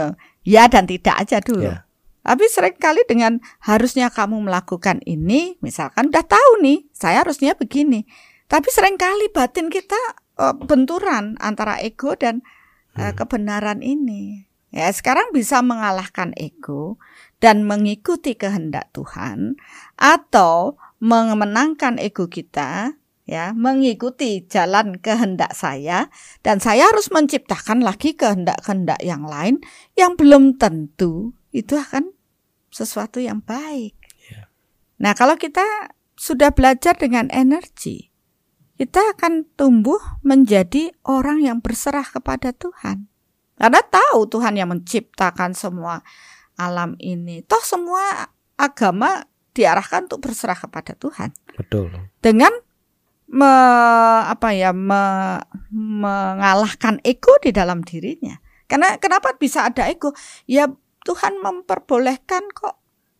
Ya dan tidak aja dulu. Ya. Tapi sering kali dengan harusnya kamu melakukan ini, misalkan udah tahu nih, saya harusnya begini. Tapi sering kali batin kita uh, benturan antara ego dan uh, kebenaran ini. Ya, sekarang bisa mengalahkan ego dan mengikuti kehendak Tuhan atau memenangkan ego kita ya mengikuti jalan kehendak saya dan saya harus menciptakan lagi kehendak-kehendak yang lain yang belum tentu itu akan sesuatu yang baik. Yeah. Nah, kalau kita sudah belajar dengan energi, kita akan tumbuh menjadi orang yang berserah kepada Tuhan. Karena tahu Tuhan yang menciptakan semua alam ini. Toh semua agama diarahkan untuk berserah kepada Tuhan. Betul. Dengan me, apa ya me, mengalahkan ego di dalam dirinya. Karena kenapa bisa ada ego? Ya Tuhan memperbolehkan kok.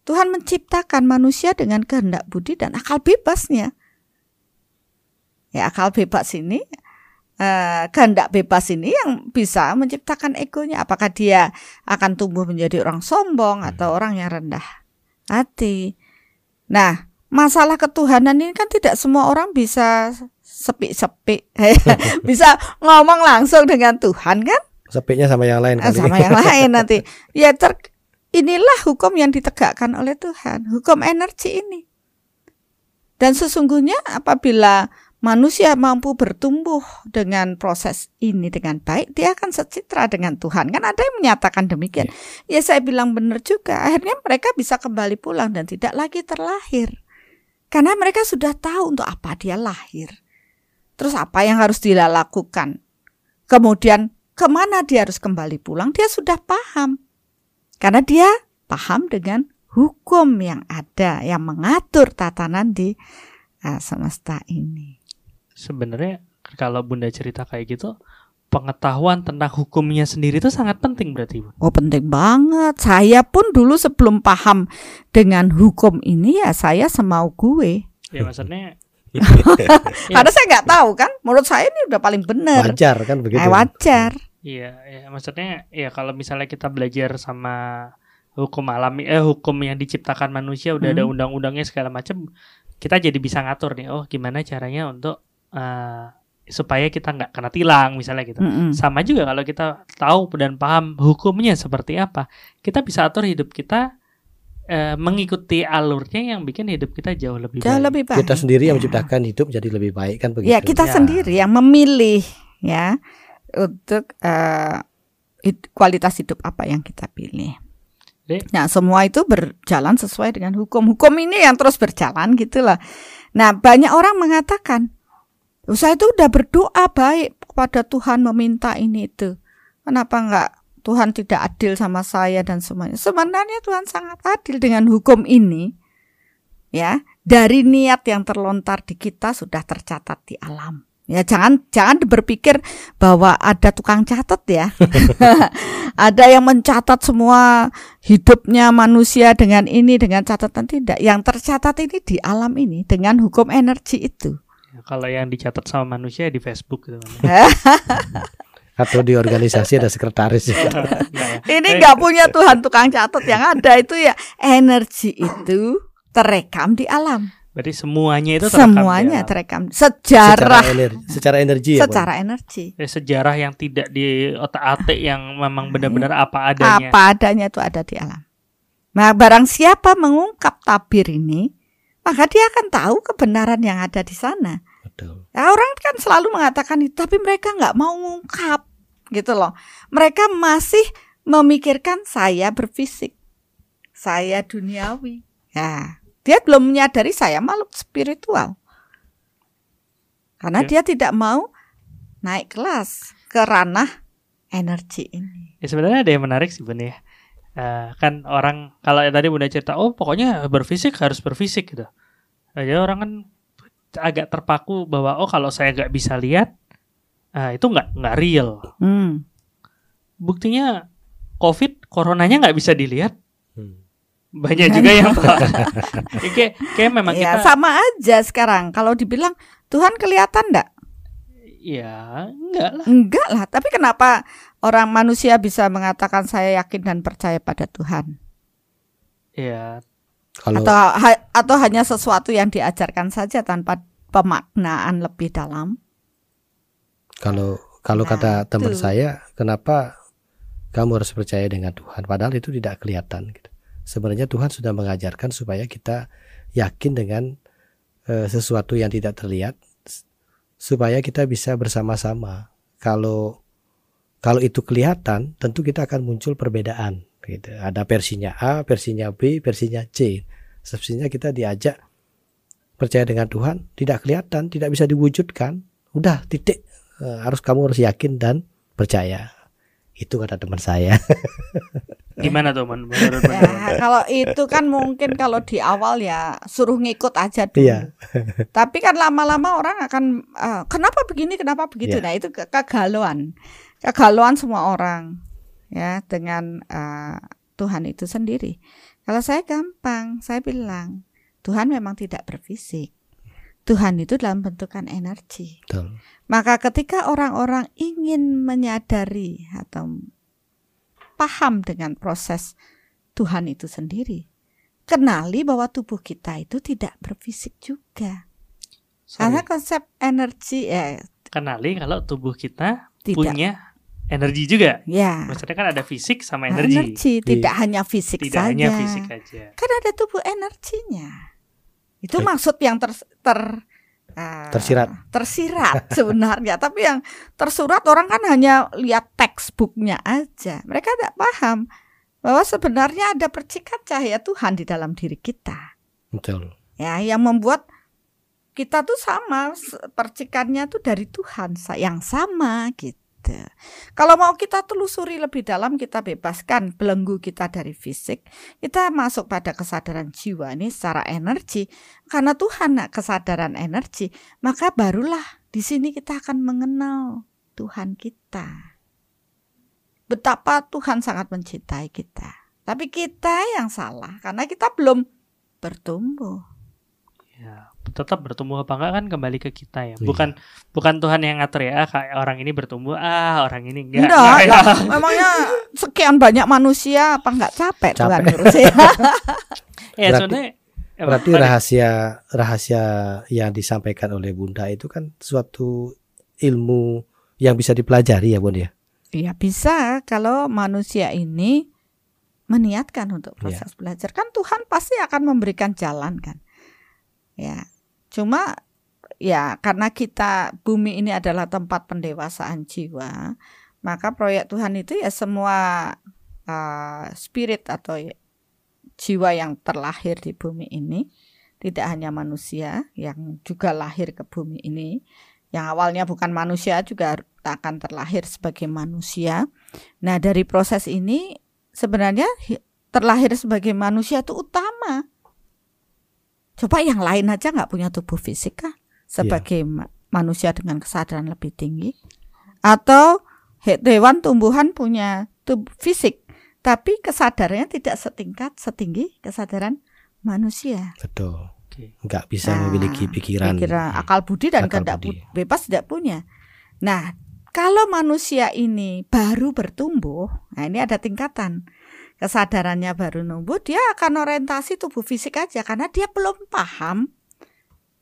Tuhan menciptakan manusia dengan kehendak budi dan akal bebasnya. Ya akal bebas ini uh, kehendak bebas ini yang bisa menciptakan egonya. Apakah dia akan tumbuh menjadi orang sombong atau hmm. orang yang rendah hati? Nah, masalah ketuhanan ini kan tidak semua orang bisa sepi-sepi, (laughs) bisa ngomong langsung dengan Tuhan kan? Sepinya sama yang lain kali. Sama yang (laughs) lain nanti. Ya ter inilah hukum yang ditegakkan oleh Tuhan, hukum energi ini. Dan sesungguhnya apabila manusia mampu bertumbuh dengan proses ini dengan baik, dia akan secitra dengan Tuhan. Kan ada yang menyatakan demikian. Ya, ya saya bilang benar juga. Akhirnya mereka bisa kembali pulang dan tidak lagi terlahir. Karena mereka sudah tahu untuk apa dia lahir. Terus apa yang harus dia lakukan. Kemudian ke mana dia harus kembali pulang, dia sudah paham. Karena dia paham dengan hukum yang ada yang mengatur tatanan di uh, semesta ini. Sebenarnya kalau Bunda cerita kayak gitu, pengetahuan tentang hukumnya sendiri itu sangat penting berarti Bu. Oh penting banget. Saya pun dulu sebelum paham dengan hukum ini ya saya semau gue. Ya maksudnya (laughs) Karena saya nggak tahu kan. Menurut saya ini udah paling benar. Wajar kan begitu. Eh, wajar. Iya, ya, maksudnya ya kalau misalnya kita belajar sama hukum alami eh hukum yang diciptakan manusia udah ada Hmm. undang-undangnya segala macam, kita jadi bisa ngatur nih. Oh, gimana caranya untuk eh, supaya kita nggak kena tilang misalnya gitu. Mm-mm. Sama juga kalau kita tahu dan paham hukumnya seperti apa, kita bisa atur hidup kita eh, mengikuti alurnya yang bikin hidup kita jauh lebih Jauh baik. lebih baik. Kita sendiri yang Ya. menciptakan hidup jadi lebih baik kan begitu. Ya kita Ya. sendiri yang memilih ya untuk eh, hid- kualitas hidup apa yang kita pilih. Jadi- Nah semua itu berjalan sesuai dengan hukum. Hukum ini yang terus berjalan gitulah. Nah banyak orang mengatakan, "Oh, saya itu udah berdoa baik kepada Tuhan meminta ini itu. Kenapa enggak Tuhan tidak adil sama saya dan semuanya? Sebenarnya Tuhan sangat adil dengan hukum ini. Ya, dari niat yang terlontar di kita sudah tercatat di alam. Ya jangan jangan berpikir bahwa ada tukang catat ya. (laughs) (laughs) ada yang mencatat semua hidupnya manusia dengan ini dengan catatan tidak. Yang tercatat ini di alam ini dengan hukum energi itu. Ya, kalau yang dicatat sama manusia di Facebook gitu kan. (laughs) Atau di organisasi ada sekretaris. (laughs) Ya. Ini nggak punya Tuhan tukang catat yang ada itu ya energi itu terekam di alam. Berarti semuanya itu terekam Semuanya alam. terekam secara sejarah energi, secara energi ya. Secara energi. Ya, sejarah yang tidak di otak-atik yang memang benar-benar apa adanya. Apa adanya itu ada di alam. Nah, barang siapa mengungkap tabir ini, maka dia akan tahu kebenaran yang ada di sana. Betul. Ya, orang kan selalu mengatakan itu, tapi mereka nggak mau mengungkap, gitu loh. Mereka masih memikirkan saya berfisik, saya duniawi. Ya, dia belum menyadari saya makhluk spiritual. Karena Oke. dia tidak mau naik kelas ke ranah energi ini. Ya sebenarnya ada yang menarik sih Bun ya. Eh, kan orang kalau yang tadi Bunda cerita, oh pokoknya berfisik harus berfisik gitu. Jadi orang kan agak terpaku bahwa oh kalau saya nggak bisa lihat, ah, itu nggak nggak real. Hmm. Buktinya COVID, coronanya nggak bisa dilihat. Hmm. Banyak juga yang Ya, (laughs) kayak, kayak memang Ya, kita sama aja sekarang. Kalau dibilang Tuhan kelihatan enggak? ya enggak lah. Enggak lah. Tapi kenapa orang manusia bisa mengatakan saya yakin dan percaya pada Tuhan? Ya Kalau Atau ha- atau hanya sesuatu yang diajarkan saja tanpa pemaknaan lebih dalam? kalau kalau Nah, kata teman itu. saya, kenapa kamu harus percaya dengan Tuhan? Padahal itu tidak kelihatan. Gitu. Sebenarnya Tuhan sudah mengajarkan supaya kita yakin dengan eh, sesuatu yang tidak terlihat, supaya kita bisa bersama-sama. Kalau kalau itu kelihatan, tentu kita akan muncul perbedaan. Gitu. Ada versinya A, versinya B, versinya C. Sebenarnya kita diajak percaya dengan Tuhan, tidak kelihatan, tidak bisa diwujudkan. Udah titik Eh, harus kamu harus yakin dan percaya. Itu kata teman saya. (laughs) gimana tuh Man? Menurut? (laughs) Ya, kalau itu kan mungkin kalau di awal ya suruh ngikut aja dulu. Iya. (laughs) Tapi kan lama-lama orang akan eh, kenapa begini, kenapa begitu. Iya. Nah, itu ke- kegalauan. Kegalauan semua orang ya dengan eh, Tuhan itu sendiri. Kalau saya gampang, saya bilang Tuhan memang tidak berfisik. Tuhan itu dalam bentukan energi. Betul. Maka ketika orang-orang ingin menyadari atau paham dengan proses Tuhan itu sendiri, kenali bahwa tubuh kita itu tidak berfisik juga. Karena Sorry. konsep energi ya Kenali kalau tubuh kita tidak punya energi juga. ya Maksudnya kan ada fisik sama energi. tidak hanya fisik Tidak saja. hanya fisik aja. Kan ada tubuh energinya. Itu Baik. maksud yang ter, ter ah, Tersirat. tersirat (laughs) sebenarnya. Tapi yang tersurat orang kan hanya lihat textbooknya aja. Mereka tidak paham bahwa sebenarnya ada percikan cahaya Tuhan di dalam diri kita. Betul. Ya, yang membuat kita tuh sama percikannya tuh dari Tuhan yang sama gitu. Gitu. Kalau mau kita telusuri lebih dalam, kita bebaskan belenggu kita dari fisik, kita masuk pada kesadaran jiwa ini secara energi. Karena Tuhan kesadaran energi, maka barulah di sini kita akan mengenal Tuhan kita. Betapa Tuhan sangat mencintai kita. Tapi kita yang salah karena kita belum bertumbuh. Ya, tetap bertumbuh apa enggak kan kembali ke kita ya. Iya. Bukan bukan Tuhan yang ngatur ya kayak orang ini bertumbuh ah orang ini enggak. Enggak, Enggak, ya. lah, (laughs) memangnya sekian banyak manusia apa enggak capek, Tuhan Capek. ngurusin? (laughs) Ya Berarti- sebenarnya Berarti rahasia rahasia yang disampaikan oleh Bunda itu kan suatu ilmu yang bisa dipelajari ya Bun ya. Ya bisa kalau manusia ini meniatkan untuk Iya. proses belajar kan Tuhan pasti akan memberikan jalan kan. Ya. Cuma ya karena kita bumi ini adalah tempat pendewasaan jiwa, maka proyek Tuhan itu ya semua uh, spirit atau jiwa yang terlahir di bumi ini tidak hanya manusia yang juga lahir ke bumi ini yang awalnya bukan manusia juga akan terlahir sebagai manusia. Nah, dari proses ini sebenarnya hi- terlahir sebagai manusia itu utama. Coba yang lain aja nggak punya tubuh fisik kah? Sebagai ma- manusia dengan kesadaran lebih tinggi. Atau he- hewan tumbuhan punya tubuh fisik, tapi kesadarannya tidak setingkat setinggi kesadaran manusia. Betul. Oke. Nggak bisa Nah, memiliki pikiran. pikiran, akal budi dan Akal kehendak bebas tidak punya. Nah, kalau manusia ini baru bertumbuh, nah ini ada tingkatan. Kesadarannya baru numbuh, dia akan orientasi tubuh fisik aja karena dia belum paham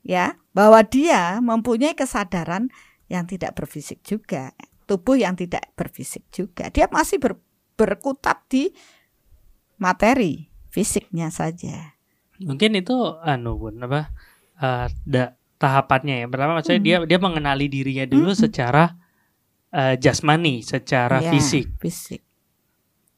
ya bahwa dia mempunyai kesadaran yang tidak berfisik juga, tubuh yang tidak berfisik juga. Dia masih ber- berkutat di materi fisiknya saja. Mungkin itu anu Bun apa da- tahapannya ya. Pertama maksudnya Hmm. dia dia mengenali dirinya dulu Hmm. secara eh, jasmani, secara Ya, fisik. Fisik.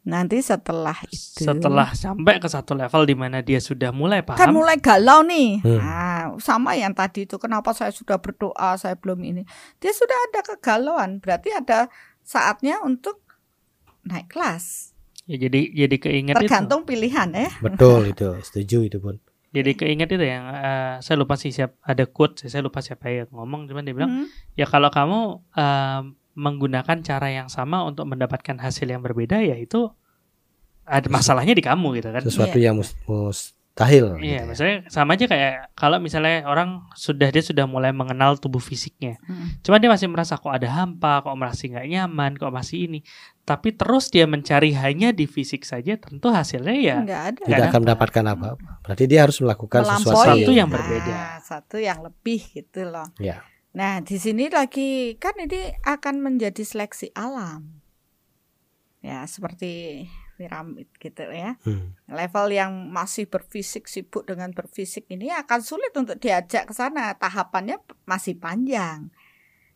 Nanti setelah itu Setelah sampai ke satu level di mana dia sudah mulai paham, kan mulai galau nih. Hmm. Nah, sama yang tadi itu kenapa saya sudah berdoa, saya belum ini. Dia sudah ada kegalauan, berarti ada saatnya untuk naik kelas. ya jadi jadi keinget itu. Tergantung pilihan ya. Betul (laughs) itu, setuju itu Bun. Jadi keinget itu yang eh, saya lupa sih siapa ada quote saya lupa siapa yang ngomong cuman dia bilang Hmm. ya kalau kamu eh, menggunakan cara yang sama untuk mendapatkan hasil yang berbeda ya itu ada masalahnya di kamu gitu kan. Sesuatu yang mus- mustahil. Iya, gitu ya. maksudnya sama aja kayak kalau misalnya orang sudah dia sudah mulai mengenal tubuh fisiknya, Hmm. cuman dia masih merasa kok ada hampa, kok masih nggak nyaman, kok masih ini, tapi terus dia mencari hanya di fisik saja, tentu hasilnya ya Enggak ada. Tidak akan mendapatkan apa-apa. Berarti dia harus melakukan Melampaui. sesuatu yang Nah, berbeda. satu yang lebih gitu loh. Ya. Nah, di sini lagi kan ini akan menjadi seleksi alam. Ya, seperti piramid gitu ya. Hmm. level yang masih berfisik sibuk dengan berfisik ini akan sulit untuk diajak ke sana tahapannya masih panjang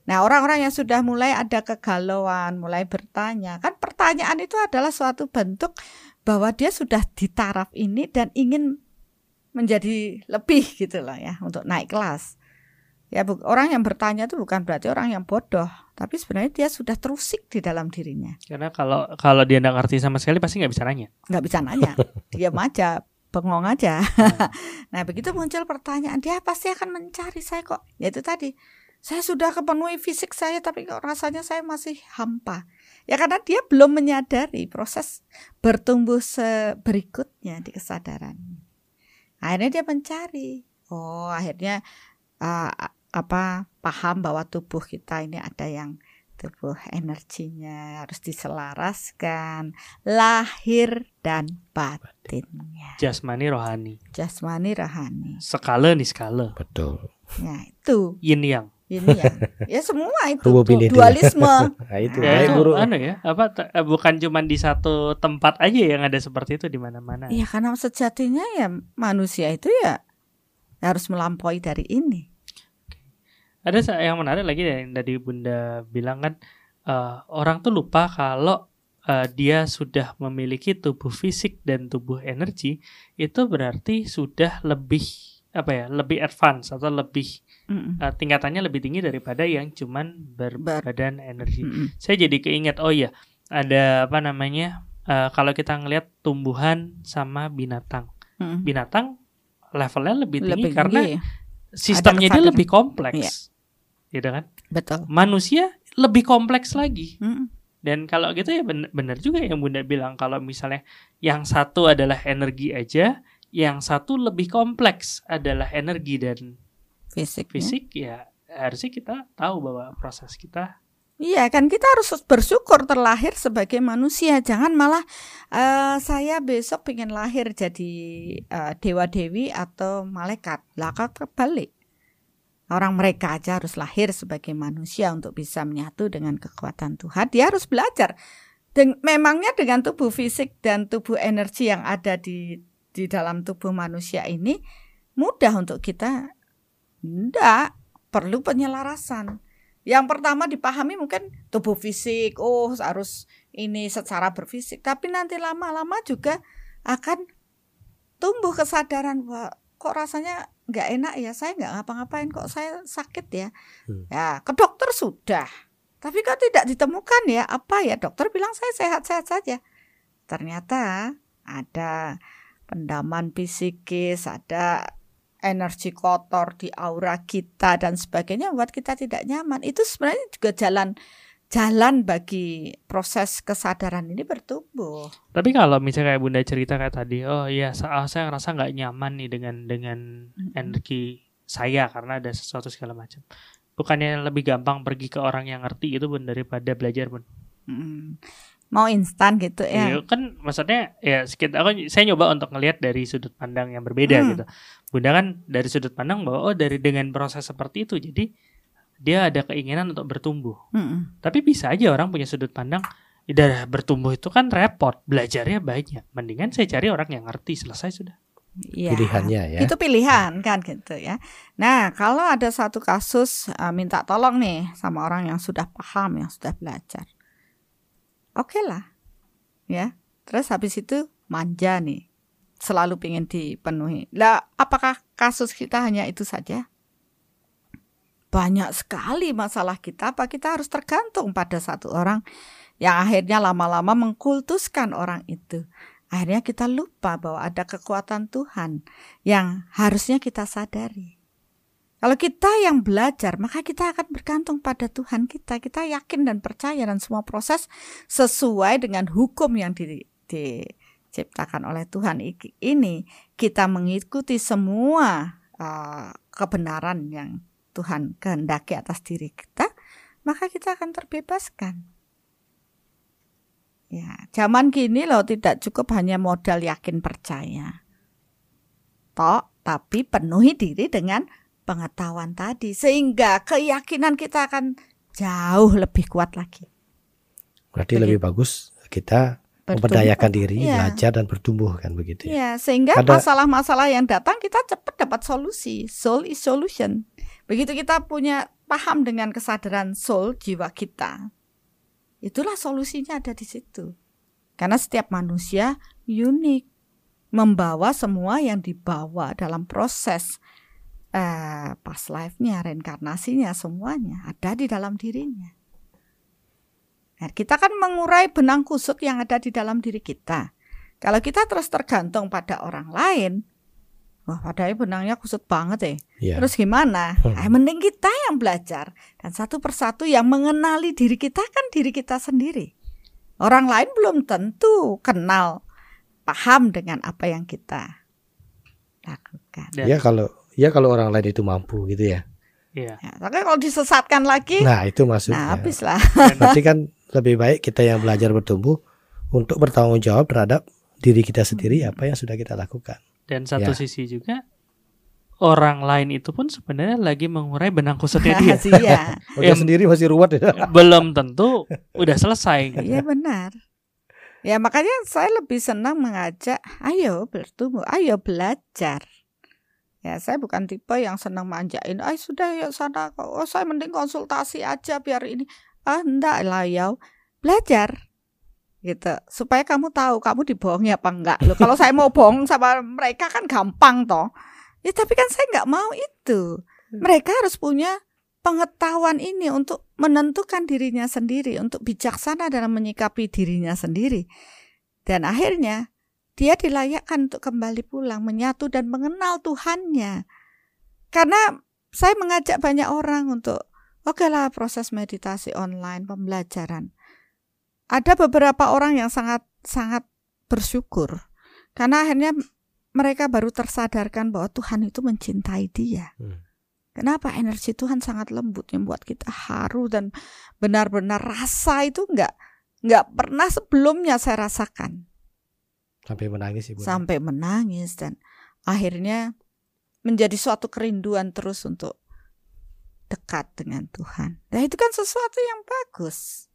nah orang-orang yang sudah mulai ada kegalauan mulai bertanya kan pertanyaan itu adalah suatu bentuk bahwa dia sudah di taraf ini dan ingin menjadi lebih gitu loh ya untuk naik kelas ya bu- orang yang bertanya itu bukan berarti orang yang bodoh tapi sebenarnya dia sudah terusik di dalam dirinya. Karena kalau kalau dia nggak ngerti sama sekali pasti nggak bisa nanya. nggak bisa nanya. (laughs) Diam aja bengong aja. (laughs) Nah begitu muncul pertanyaan dia pasti akan mencari saya kok. Ya itu tadi. Saya sudah kepenuhi fisik saya tapi kok rasanya saya masih hampa. Ya karena dia belum menyadari proses bertumbuh berikutnya di kesadaran. Akhirnya dia mencari. Oh akhirnya uh, apa paham bahwa tubuh kita ini ada yang tubuh energinya harus diselaraskan lahir dan batinnya Jasmani rohani. jasmani rohani Skala nih skala. Betul. ya itu Yin yang. ini ya ya semua itu tuh, dualisme (laughs) Nah, itu Ah. Ya itu anu ya, apa eh, bukan cuma di satu tempat aja yang ada seperti itu di mana-mana. ya karena sejatinya ya manusia itu ya harus melampaui dari ini Ada yang menarik lagi yang tadi Bunda bilang kan eh, orang tuh lupa kalau eh, dia sudah memiliki tubuh fisik dan tubuh energi itu berarti sudah lebih apa ya lebih advance atau lebih Mm-mm. uh, tingkatannya lebih tinggi daripada yang cuman berbadan energi. Mm-mm. Saya jadi keinget oh iya ada apa namanya uh, kalau kita ngelihat tumbuhan sama binatang, Mm-mm. binatang levelnya lebih tinggi Lebih karena tinggi. sistemnya dia lebih kompleks, Iya. Gitu kan? betul. Manusia lebih kompleks lagi. Mm-mm. Dan kalau gitu ya ben- benar juga yang Bunda bilang kalau misalnya yang satu adalah energi aja, yang satu lebih kompleks adalah energi dan Fisik. fisik ya harusnya kita tahu bahwa proses kita Iya kan kita harus bersyukur terlahir sebagai manusia. Jangan malah eh, saya besok pengen lahir jadi eh, dewa dewi atau malaikat. Lah kau terbalik. Orang mereka aja harus lahir sebagai manusia untuk bisa menyatu dengan kekuatan Tuhan. Dia harus belajar. Dan memangnya dengan tubuh fisik dan tubuh energi yang ada di di dalam tubuh manusia ini mudah untuk kita? Enggak, perlu penyelarasan. Yang pertama dipahami mungkin tubuh fisik, oh harus ini secara berfisik, tapi nanti lama-lama juga akan tumbuh kesadaran bahwa kok rasanya nggak enak ya, saya nggak ngapa-ngapain kok saya sakit ya. Hmm. Ya ke dokter sudah, tapi kok tidak ditemukan ya apa ya dokter bilang saya sehat-sehat saja. Ternyata ada pendaman psikis, ada energi kotor di aura kita dan sebagainya buat kita tidak nyaman. Itu sebenarnya juga jalan jalan bagi proses kesadaran ini bertumbuh. tapi kalau misalnya kayak Bunda cerita kayak tadi oh iya sa- ah, saya ngerasa nggak nyaman nih dengan dengan Mm-mm. energi saya karena ada sesuatu segala macam bukannya lebih gampang pergi ke orang yang ngerti itu Bun daripada belajar Bun Mm. Mau instan gitu ya. Iya kan maksudnya ya sekitar aku saya nyoba untuk ngelihat dari sudut pandang yang berbeda Hmm. gitu. Bunda kan dari sudut pandang bahwa oh dari dengan proses seperti itu jadi dia ada keinginan untuk bertumbuh. Mm-mm. Tapi bisa aja orang punya sudut pandang udah bertumbuh itu kan repot, belajarnya banyak. Mendingan saya cari orang yang ngerti selesai sudah. Iya. pilihannya ya. Itu pilihan kan gitu ya. Nah, kalau ada satu kasus uh, minta tolong nih sama orang yang sudah paham, yang sudah belajar. Oke lah. Ya. Terus habis itu manja nih. Selalu pengen dipenuhi. Lah, apakah kasus kita hanya itu saja? Banyak sekali masalah kita, apa kita harus tergantung pada satu orang yang akhirnya lama-lama mengkultuskan orang itu. Akhirnya kita lupa bahwa ada kekuatan Tuhan yang harusnya kita sadari. Kalau kita yang belajar, maka kita akan bergantung pada Tuhan kita. Kita yakin dan percaya dan semua proses sesuai dengan hukum yang di- diciptakan oleh Tuhan ini. Kita mengikuti semua uh, kebenaran yang Tuhan kehendaki atas diri kita, maka kita akan terbebaskan. Ya, zaman kini loh tidak cukup hanya modal yakin percaya. Tok, tapi penuhi diri dengan pengetahuan tadi sehingga keyakinan kita akan jauh lebih kuat lagi. Berarti Begitu. lebih bagus kita Bertumbuh. memperdayakan diri, Iya. belajar dan bertumbuh kan begitu ya. Ya, sehingga masalah-masalah yang datang kita cepat dapat solusi. Soul is solution. Begitu kita punya paham dengan kesadaran soul jiwa kita. Itulah solusinya ada di situ. Karena setiap manusia unik, membawa semua yang dibawa dalam proses eh, past life-nya, reinkarnasinya, semuanya ada di dalam dirinya. Nah, kita kan mengurai benang kusut yang ada di dalam diri kita. Kalau kita terus tergantung pada orang lain, wah padahal benangnya kusut banget ya. Iya. Terus gimana? Hmm. Eh, mending kita yang belajar dan satu persatu yang mengenali diri kita kan diri kita sendiri. Orang lain belum tentu kenal, paham dengan apa yang kita lakukan. Dan Ya kalau ya kalau orang lain itu mampu gitu ya. iya. Ya, tapi kalau disesatkan lagi, Nah, itu nah maksudnya. habis lah. Berarti kan lebih baik kita yang belajar bertumbuh untuk bertanggung jawab terhadap diri kita sendiri apa yang sudah kita lakukan. Dan satu Ya. sisi juga orang lain itu pun sebenarnya lagi mengurai benang kusutnya dia. (laughs) Iya, (laughs) Em- sendiri masih ruwet ya. (laughs) Belum tentu udah selesai. gitu. iya benar. Ya makanya saya lebih senang mengajak, ayo bertumbuh, ayo belajar. Ya saya bukan tipe yang senang manjain, ah sudah yuk sana, oh saya mending konsultasi aja biar ini. Ah enggak lah ya, belajar gitu supaya kamu tahu kamu dibohongi apa enggak lo kalau saya mau bohong sama mereka kan gampang toh Ya tapi kan saya nggak mau itu. Hmm. Mereka harus punya pengetahuan ini untuk menentukan dirinya sendiri, untuk bijaksana dalam menyikapi dirinya sendiri. Dan akhirnya dia dilayakkan untuk kembali pulang, menyatu dan mengenal Tuhannya. Karena saya mengajak banyak orang untuk, oke okay lah proses meditasi online, pembelajaran. Ada beberapa orang yang sangat sangat bersyukur karena akhirnya mereka baru tersadarkan bahwa Tuhan itu mencintai dia. Hmm. Kenapa energi Tuhan sangat lembut yang buat kita haru dan benar-benar rasa itu enggak enggak pernah sebelumnya saya rasakan. Sampai menangis ibu. Sampai menangis dan akhirnya menjadi suatu kerinduan terus untuk dekat dengan Tuhan. Nah itu kan sesuatu yang bagus.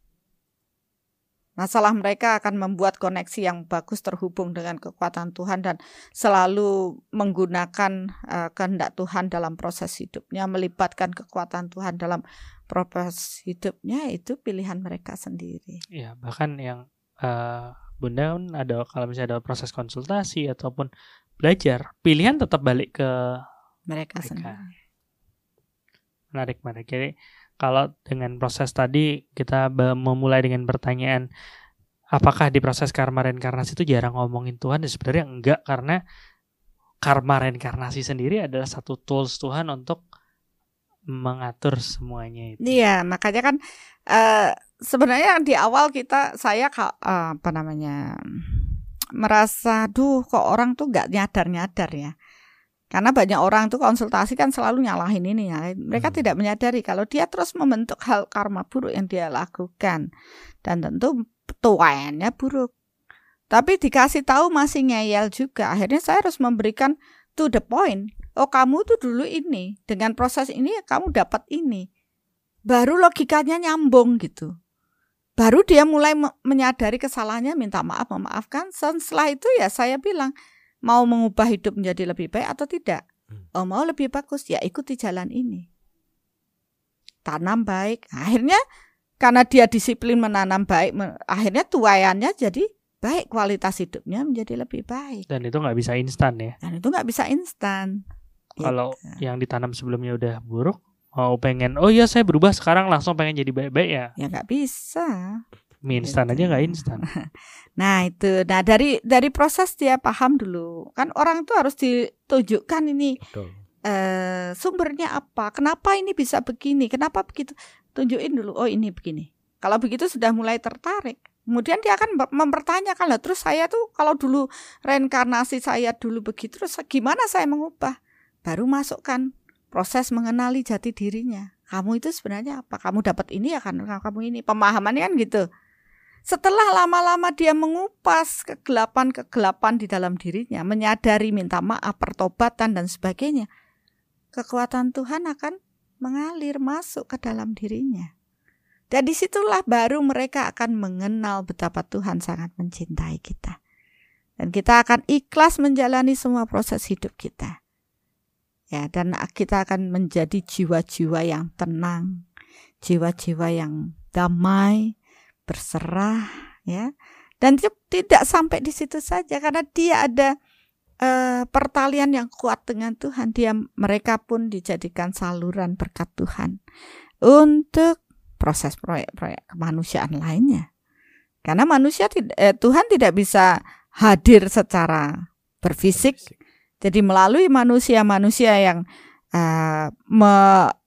Masalah mereka akan membuat koneksi yang bagus terhubung dengan kekuatan Tuhan dan selalu menggunakan uh, kehendak Tuhan dalam proses hidupnya, melibatkan kekuatan Tuhan dalam proses hidupnya itu pilihan mereka sendiri. Ya, bahkan yang uh, Bunda ada kalau misalnya ada proses konsultasi ataupun belajar, pilihan tetap balik ke mereka, mereka. sendiri. Menarik, menarik. Jadi kalau dengan proses tadi kita memulai dengan pertanyaan apakah di proses karma reinkarnasi itu jarang ngomongin Tuhan ya sebenarnya enggak karena karma reinkarnasi sendiri adalah satu tools Tuhan untuk mengatur semuanya itu. Iya, makanya kan uh, sebenarnya di awal kita saya uh, apa namanya merasa duh kok orang tuh nggak nyadar nyadar ya karena banyak orang tuh konsultasi kan selalu nyalahin ini ya. Mereka hmm. tidak menyadari kalau dia terus membentuk hal karma buruk yang dia lakukan. Dan tentu tuayannya buruk. Tapi dikasih tahu masih ngeyel juga. Akhirnya saya harus memberikan to the point. Oh kamu tuh dulu ini. Dengan proses ini kamu dapat ini. Baru logikanya nyambung gitu. Baru dia mulai menyadari kesalahannya minta maaf memaafkan. Setelah itu ya saya bilang mau mengubah hidup menjadi lebih baik atau tidak? Hmm. Oh, mau lebih bagus ya ikuti jalan ini. Tanam baik. Akhirnya karena dia disiplin menanam baik, akhirnya tuayannya jadi baik, kualitas hidupnya menjadi lebih baik. Dan itu nggak bisa instan ya? Dan itu nggak bisa instan. Kalau gitu. yang ditanam sebelumnya udah buruk, mau pengen, oh iya saya berubah sekarang langsung pengen jadi baik-baik ya? Ya nggak bisa. Mie instan aja nggak instan. (laughs) Nah itu, nah dari dari proses dia paham dulu. Kan orang itu harus ditunjukkan ini Uh, sumbernya apa, kenapa ini bisa begini, kenapa begitu. Tunjukin dulu, oh ini begini. Kalau begitu sudah mulai tertarik. Kemudian dia akan mempertanyakan lah, terus saya tuh kalau dulu reinkarnasi saya dulu begitu, terus gimana saya mengubah? Baru masukkan proses mengenali jati dirinya. Kamu itu sebenarnya apa? Kamu dapat ini ya kan kamu ini. Pemahamannya kan gitu. Setelah lama-lama dia mengupas kegelapan-kegelapan di dalam dirinya, menyadari minta maaf, pertobatan dan sebagainya, kekuatan Tuhan akan mengalir masuk ke dalam dirinya. Dan di situlah baru mereka akan mengenal betapa Tuhan sangat mencintai kita. Dan kita akan ikhlas menjalani semua proses hidup kita. Ya, dan kita akan menjadi jiwa-jiwa yang tenang, jiwa-jiwa yang damai, berserah ya. Dan tidak sampai di situ saja karena dia ada uh, pertalian yang kuat dengan Tuhan. Dia mereka pun dijadikan saluran berkat Tuhan untuk proses proyek-proyek kemanusiaan lainnya. Karena manusia eh, Tuhan tidak bisa hadir secara berfisik. Jadi melalui manusia-manusia yang uh, me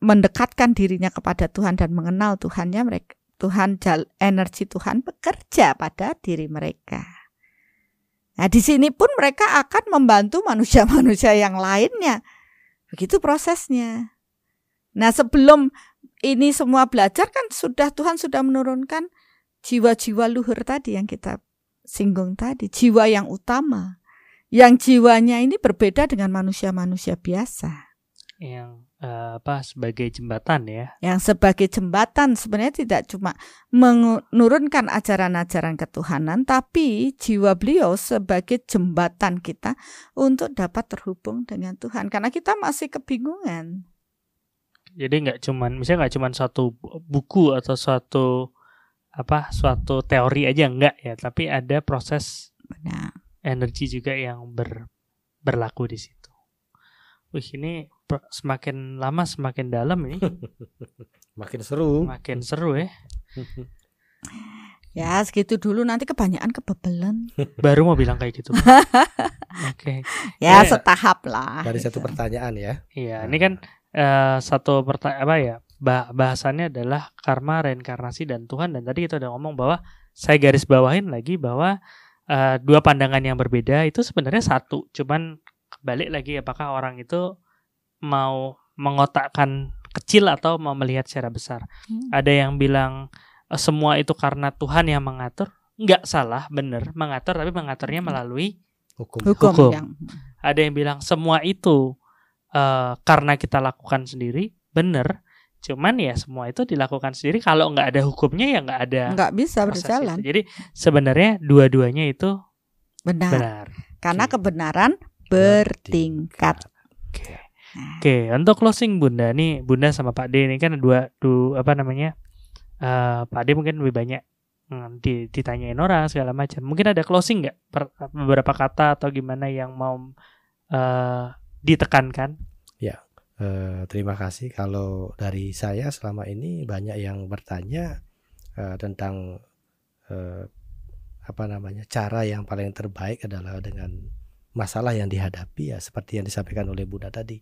mendekatkan dirinya kepada Tuhan dan mengenal Tuhannya mereka Tuhan energi Tuhan bekerja pada diri mereka. Nah, di sini pun mereka akan membantu manusia-manusia yang lainnya. Begitu prosesnya. Nah, sebelum ini semua belajar kan sudah Tuhan sudah menurunkan jiwa-jiwa luhur tadi yang kita singgung tadi, jiwa yang utama. Yang jiwanya ini berbeda dengan manusia-manusia biasa. Yang uh, apa sebagai jembatan ya. Yang sebagai jembatan sebenarnya tidak cuma menurunkan ajaran-ajaran ketuhanan tapi jiwa beliau sebagai jembatan kita untuk dapat terhubung dengan Tuhan karena kita masih kebingungan. Jadi nggak cuman misalnya nggak cuman satu buku atau suatu apa suatu teori aja enggak ya, tapi ada proses Benar. energi juga yang ber, berlaku di situ. Wih ini semakin lama semakin dalam ini. (laughs) Makin seru. Makin seru ya. Ya segitu dulu nanti kebanyakan kebebelan. (laughs) Baru mau bilang kayak gitu. (laughs) Oke. Okay. Ya, ya setahap lah. Dari gitu. satu pertanyaan ya. Iya, ini kan uh, satu pertanyaan apa ya? Bah bahasannya adalah karma, reinkarnasi dan Tuhan dan tadi kita udah ngomong bahwa saya garis bawahin lagi bahwa uh, dua pandangan yang berbeda itu sebenarnya satu, cuman balik lagi apakah orang itu mau mengotakkan kecil atau mau melihat secara besar. Hmm. Ada yang bilang Eh, semua itu karena Tuhan yang mengatur nggak salah benar mengatur tapi mengaturnya melalui hukum hukum, hukum. Yang... ada yang bilang semua itu uh, karena kita lakukan sendiri benar cuman ya semua itu dilakukan sendiri kalau nggak ada hukumnya ya nggak ada nggak bisa berjalan itu. jadi sebenarnya dua-duanya itu benar, benar. karena okay. kebenaran bertingkat oke okay. Nah. Oke, untuk closing Bunda nih, Bunda sama Pak D ini kan dua, dua apa namanya? uh, Pak Ade mungkin lebih banyak hmm, ditanyain orang segala macam. Mungkin ada closing nggak beberapa kata atau gimana yang mau uh, ditekankan? Ya, uh, terima kasih. Kalau dari saya selama ini banyak yang bertanya uh, tentang uh, apa namanya cara yang paling terbaik adalah dengan masalah yang dihadapi ya seperti yang disampaikan oleh Bunda tadi.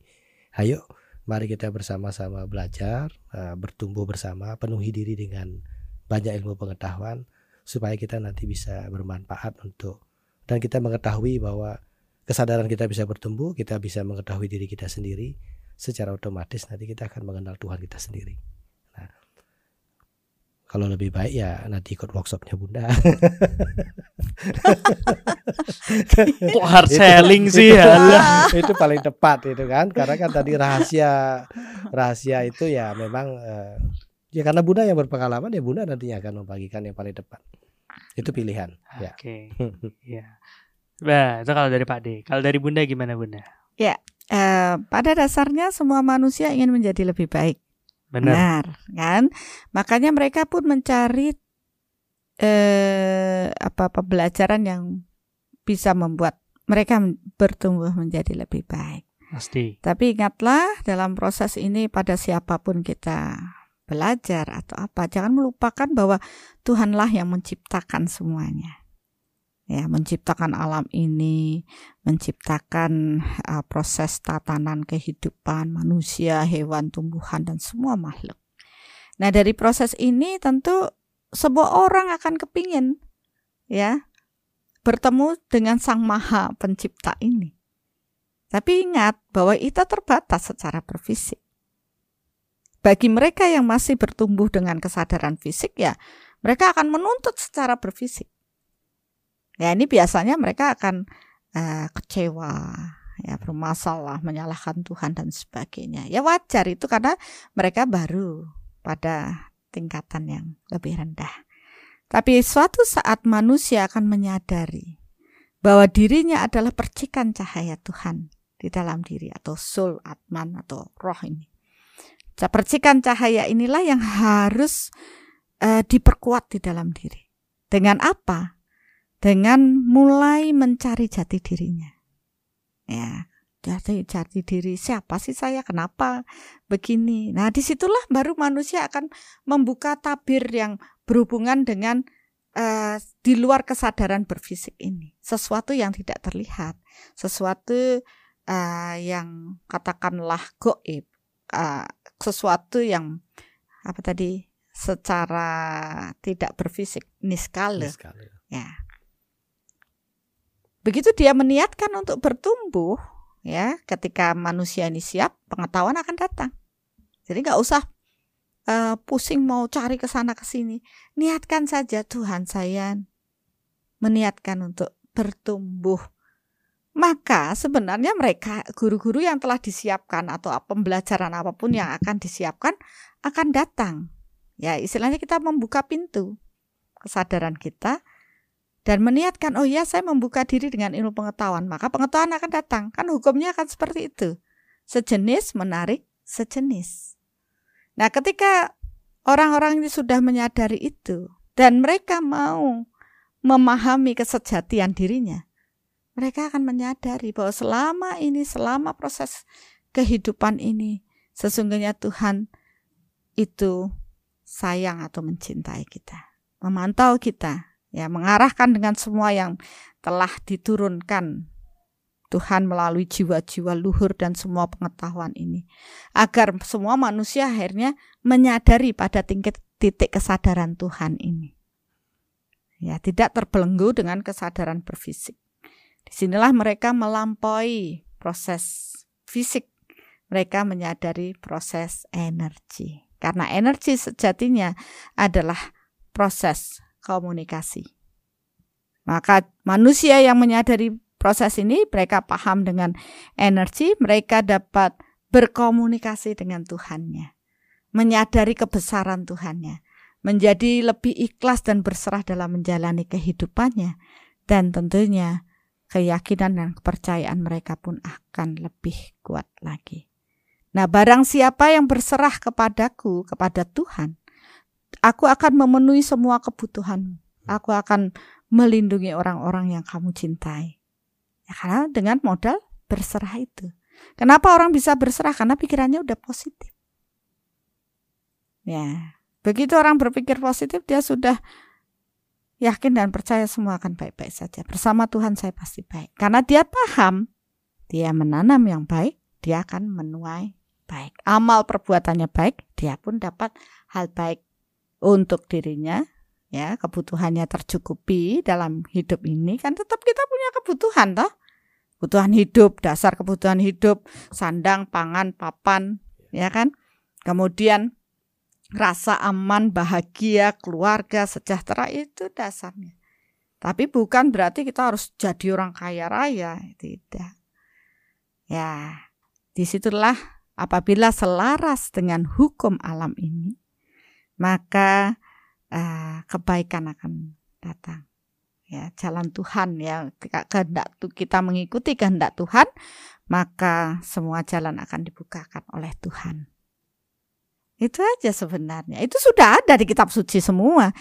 Ayo Mari kita bersama-sama belajar, uh, bertumbuh bersama, penuhi diri dengan banyak ilmu pengetahuan supaya kita nanti bisa bermanfaat untuk dan kita mengetahui bahwa kesadaran kita bisa bertumbuh, kita bisa mengetahui diri kita sendiri, secara otomatis nanti kita akan mengenal Tuhan kita sendiri. Kalau lebih baik ya nanti ikut workshopnya Bunda. (laughs) Kok hard selling sih ya? itu paling tepat itu kan karena kan tadi rahasia rahasia itu ya memang uh, ya karena Bunda yang berpengalaman ya Bunda nantinya akan membagikan yang paling tepat. Itu pilihan. Ya. Oke. Okay. ya. Nah, itu kalau dari Pak D. Kalau dari Bunda gimana Bunda? Ya, uh, pada dasarnya semua manusia ingin menjadi lebih baik. Benar. kan? Makanya mereka pun mencari eh apa pembelajaran yang bisa membuat mereka bertumbuh menjadi lebih baik. Pasti. Tapi ingatlah dalam proses ini pada siapa pun kita belajar atau apa, jangan melupakan bahwa Tuhanlah yang menciptakan semuanya ya menciptakan alam ini, menciptakan uh, proses tatanan kehidupan manusia, hewan, tumbuhan dan semua makhluk. Nah, dari proses ini tentu sebuah orang akan kepingin ya bertemu dengan Sang Maha Pencipta ini. Tapi ingat bahwa kita terbatas secara berfisik. Bagi mereka yang masih bertumbuh dengan kesadaran fisik ya, mereka akan menuntut secara berfisik. Ya ini biasanya mereka akan uh, kecewa, ya bermasalah, menyalahkan Tuhan dan sebagainya. Ya wajar itu karena mereka baru pada tingkatan yang lebih rendah. Tapi suatu saat manusia akan menyadari bahwa dirinya adalah percikan cahaya Tuhan di dalam diri atau soul, atman atau roh ini. Percikan cahaya inilah yang harus uh, diperkuat di dalam diri. Dengan apa? Dengan mulai mencari jati dirinya. Ya, jati jati diri siapa sih saya? Kenapa begini? Nah, di situlah baru manusia akan membuka tabir yang berhubungan dengan uh, di luar kesadaran berfisik ini, sesuatu yang tidak terlihat, sesuatu uh, yang katakanlah goib, uh, sesuatu yang apa tadi secara tidak berfisik niskale. niskale. Ya. Begitu dia meniatkan untuk bertumbuh, ya, ketika manusia ini siap, pengetahuan akan datang. Jadi nggak usah uh, pusing mau cari ke sana ke sini. Niatkan saja Tuhan saya meniatkan untuk bertumbuh. Maka sebenarnya mereka guru-guru yang telah disiapkan atau pembelajaran apa pun yang akan disiapkan akan datang. Ya, istilahnya kita membuka pintu kesadaran kita dan meniatkan oh ya saya membuka diri dengan ilmu pengetahuan. Maka pengetahuan akan datang. Kan hukumnya akan seperti itu. Sejenis menarik sejenis. Nah ketika orang-orang ini sudah menyadari itu dan mereka mau memahami kesejatian dirinya mereka akan menyadari bahwa selama ini selama proses kehidupan ini. Sesungguhnya Tuhan itu sayang atau mencintai kita, memantau kita, ya mengarahkan dengan semua yang telah diturunkan Tuhan melalui jiwa-jiwa luhur dan semua pengetahuan ini agar semua manusia akhirnya menyadari pada tingkat titik kesadaran Tuhan ini. Ya, tidak terbelenggu dengan kesadaran berfisik. Di sinilah mereka melampaui proses fisik. Mereka menyadari proses energi. Karena energi sejatinya adalah proses komunikasi. Maka manusia yang menyadari proses ini, mereka paham dengan energi, mereka dapat berkomunikasi dengan Tuhannya. Menyadari kebesaran Tuhannya. Menjadi lebih ikhlas dan berserah dalam menjalani kehidupannya. Dan tentunya keyakinan dan kepercayaan mereka pun akan lebih kuat lagi. Nah, barang siapa yang berserah kepadaku, kepada Tuhan, aku akan memenuhi semua kebutuhanmu. Aku akan melindungi orang-orang yang kamu cintai. Ya, karena dengan modal berserah itu. Kenapa orang bisa berserah? Karena pikirannya udah positif. Ya, begitu orang berpikir positif, dia sudah yakin dan percaya semua akan baik-baik saja. Bersama Tuhan saya pasti baik. Karena dia paham, dia menanam yang baik, dia akan menuai baik. Amal perbuatannya baik, dia pun dapat hal baik untuk dirinya. Ya, kebutuhannya tercukupi dalam hidup ini kan tetap kita punya kebutuhan toh. Kebutuhan hidup, dasar kebutuhan hidup, sandang, pangan, papan, ya kan? Kemudian rasa aman, bahagia, keluarga, sejahtera itu dasarnya. Tapi bukan berarti kita harus jadi orang kaya raya, tidak. Ya, di situlah apabila selaras dengan hukum alam ini, maka uh, kebaikan akan datang. Ya, jalan Tuhan ya kehendak kita mengikuti kehendak Tuhan, maka semua jalan akan dibukakan oleh Tuhan. Itu aja sebenarnya. Itu sudah ada di kitab suci semua.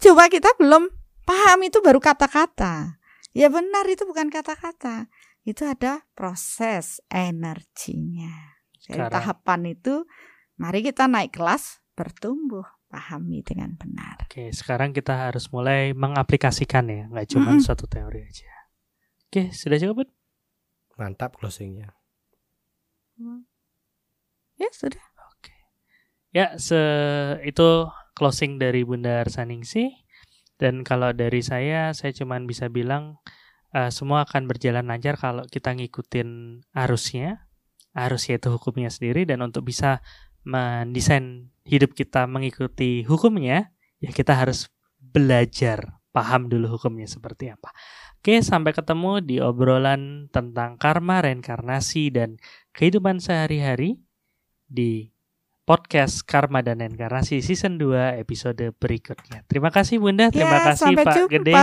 Coba kita belum paham itu baru kata-kata. Ya benar itu bukan kata-kata. Itu ada proses energinya. Dari Sekarang. tahapan itu mari kita naik kelas bertumbuh pahami dengan benar. Oke, sekarang kita harus mulai mengaplikasikan ya, nggak cuma mm -hmm. satu teori aja. Oke, sudah cukup, Mantap closingnya. Ya, sudah. Ya, se itu closing dari Bunda Arsaningsi. Dan kalau dari saya, saya cuma bisa bilang uh, semua akan berjalan lancar kalau kita ngikutin arusnya. Arus yaitu hukumnya sendiri dan untuk bisa mendesain hidup kita mengikuti hukumnya, ya kita harus belajar paham dulu hukumnya seperti apa. Oke, sampai ketemu di obrolan tentang karma, reinkarnasi, dan kehidupan sehari-hari di podcast Karma dan Enkarnasi season 2 episode berikutnya. Terima kasih Bunda, terima ya, kasih Pak jumpa. Gede,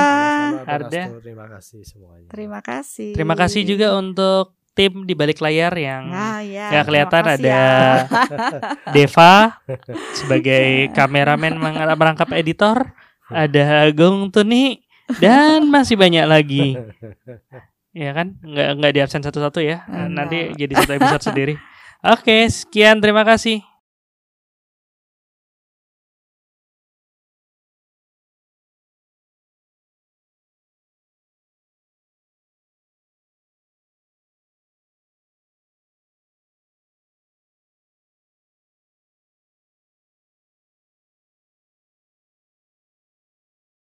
Arda. Terima kasih semuanya. Terima kasih. Terima kasih juga untuk tim di balik layar yang ah, ya, ya kelihatan ada ya. Deva sebagai kameramen merangkap editor, ada Agung Tuni dan masih banyak lagi. Ya kan, nggak nggak di absen satu-satu ya. Nanti jadi satu episode sendiri. Oke, sekian terima kasih.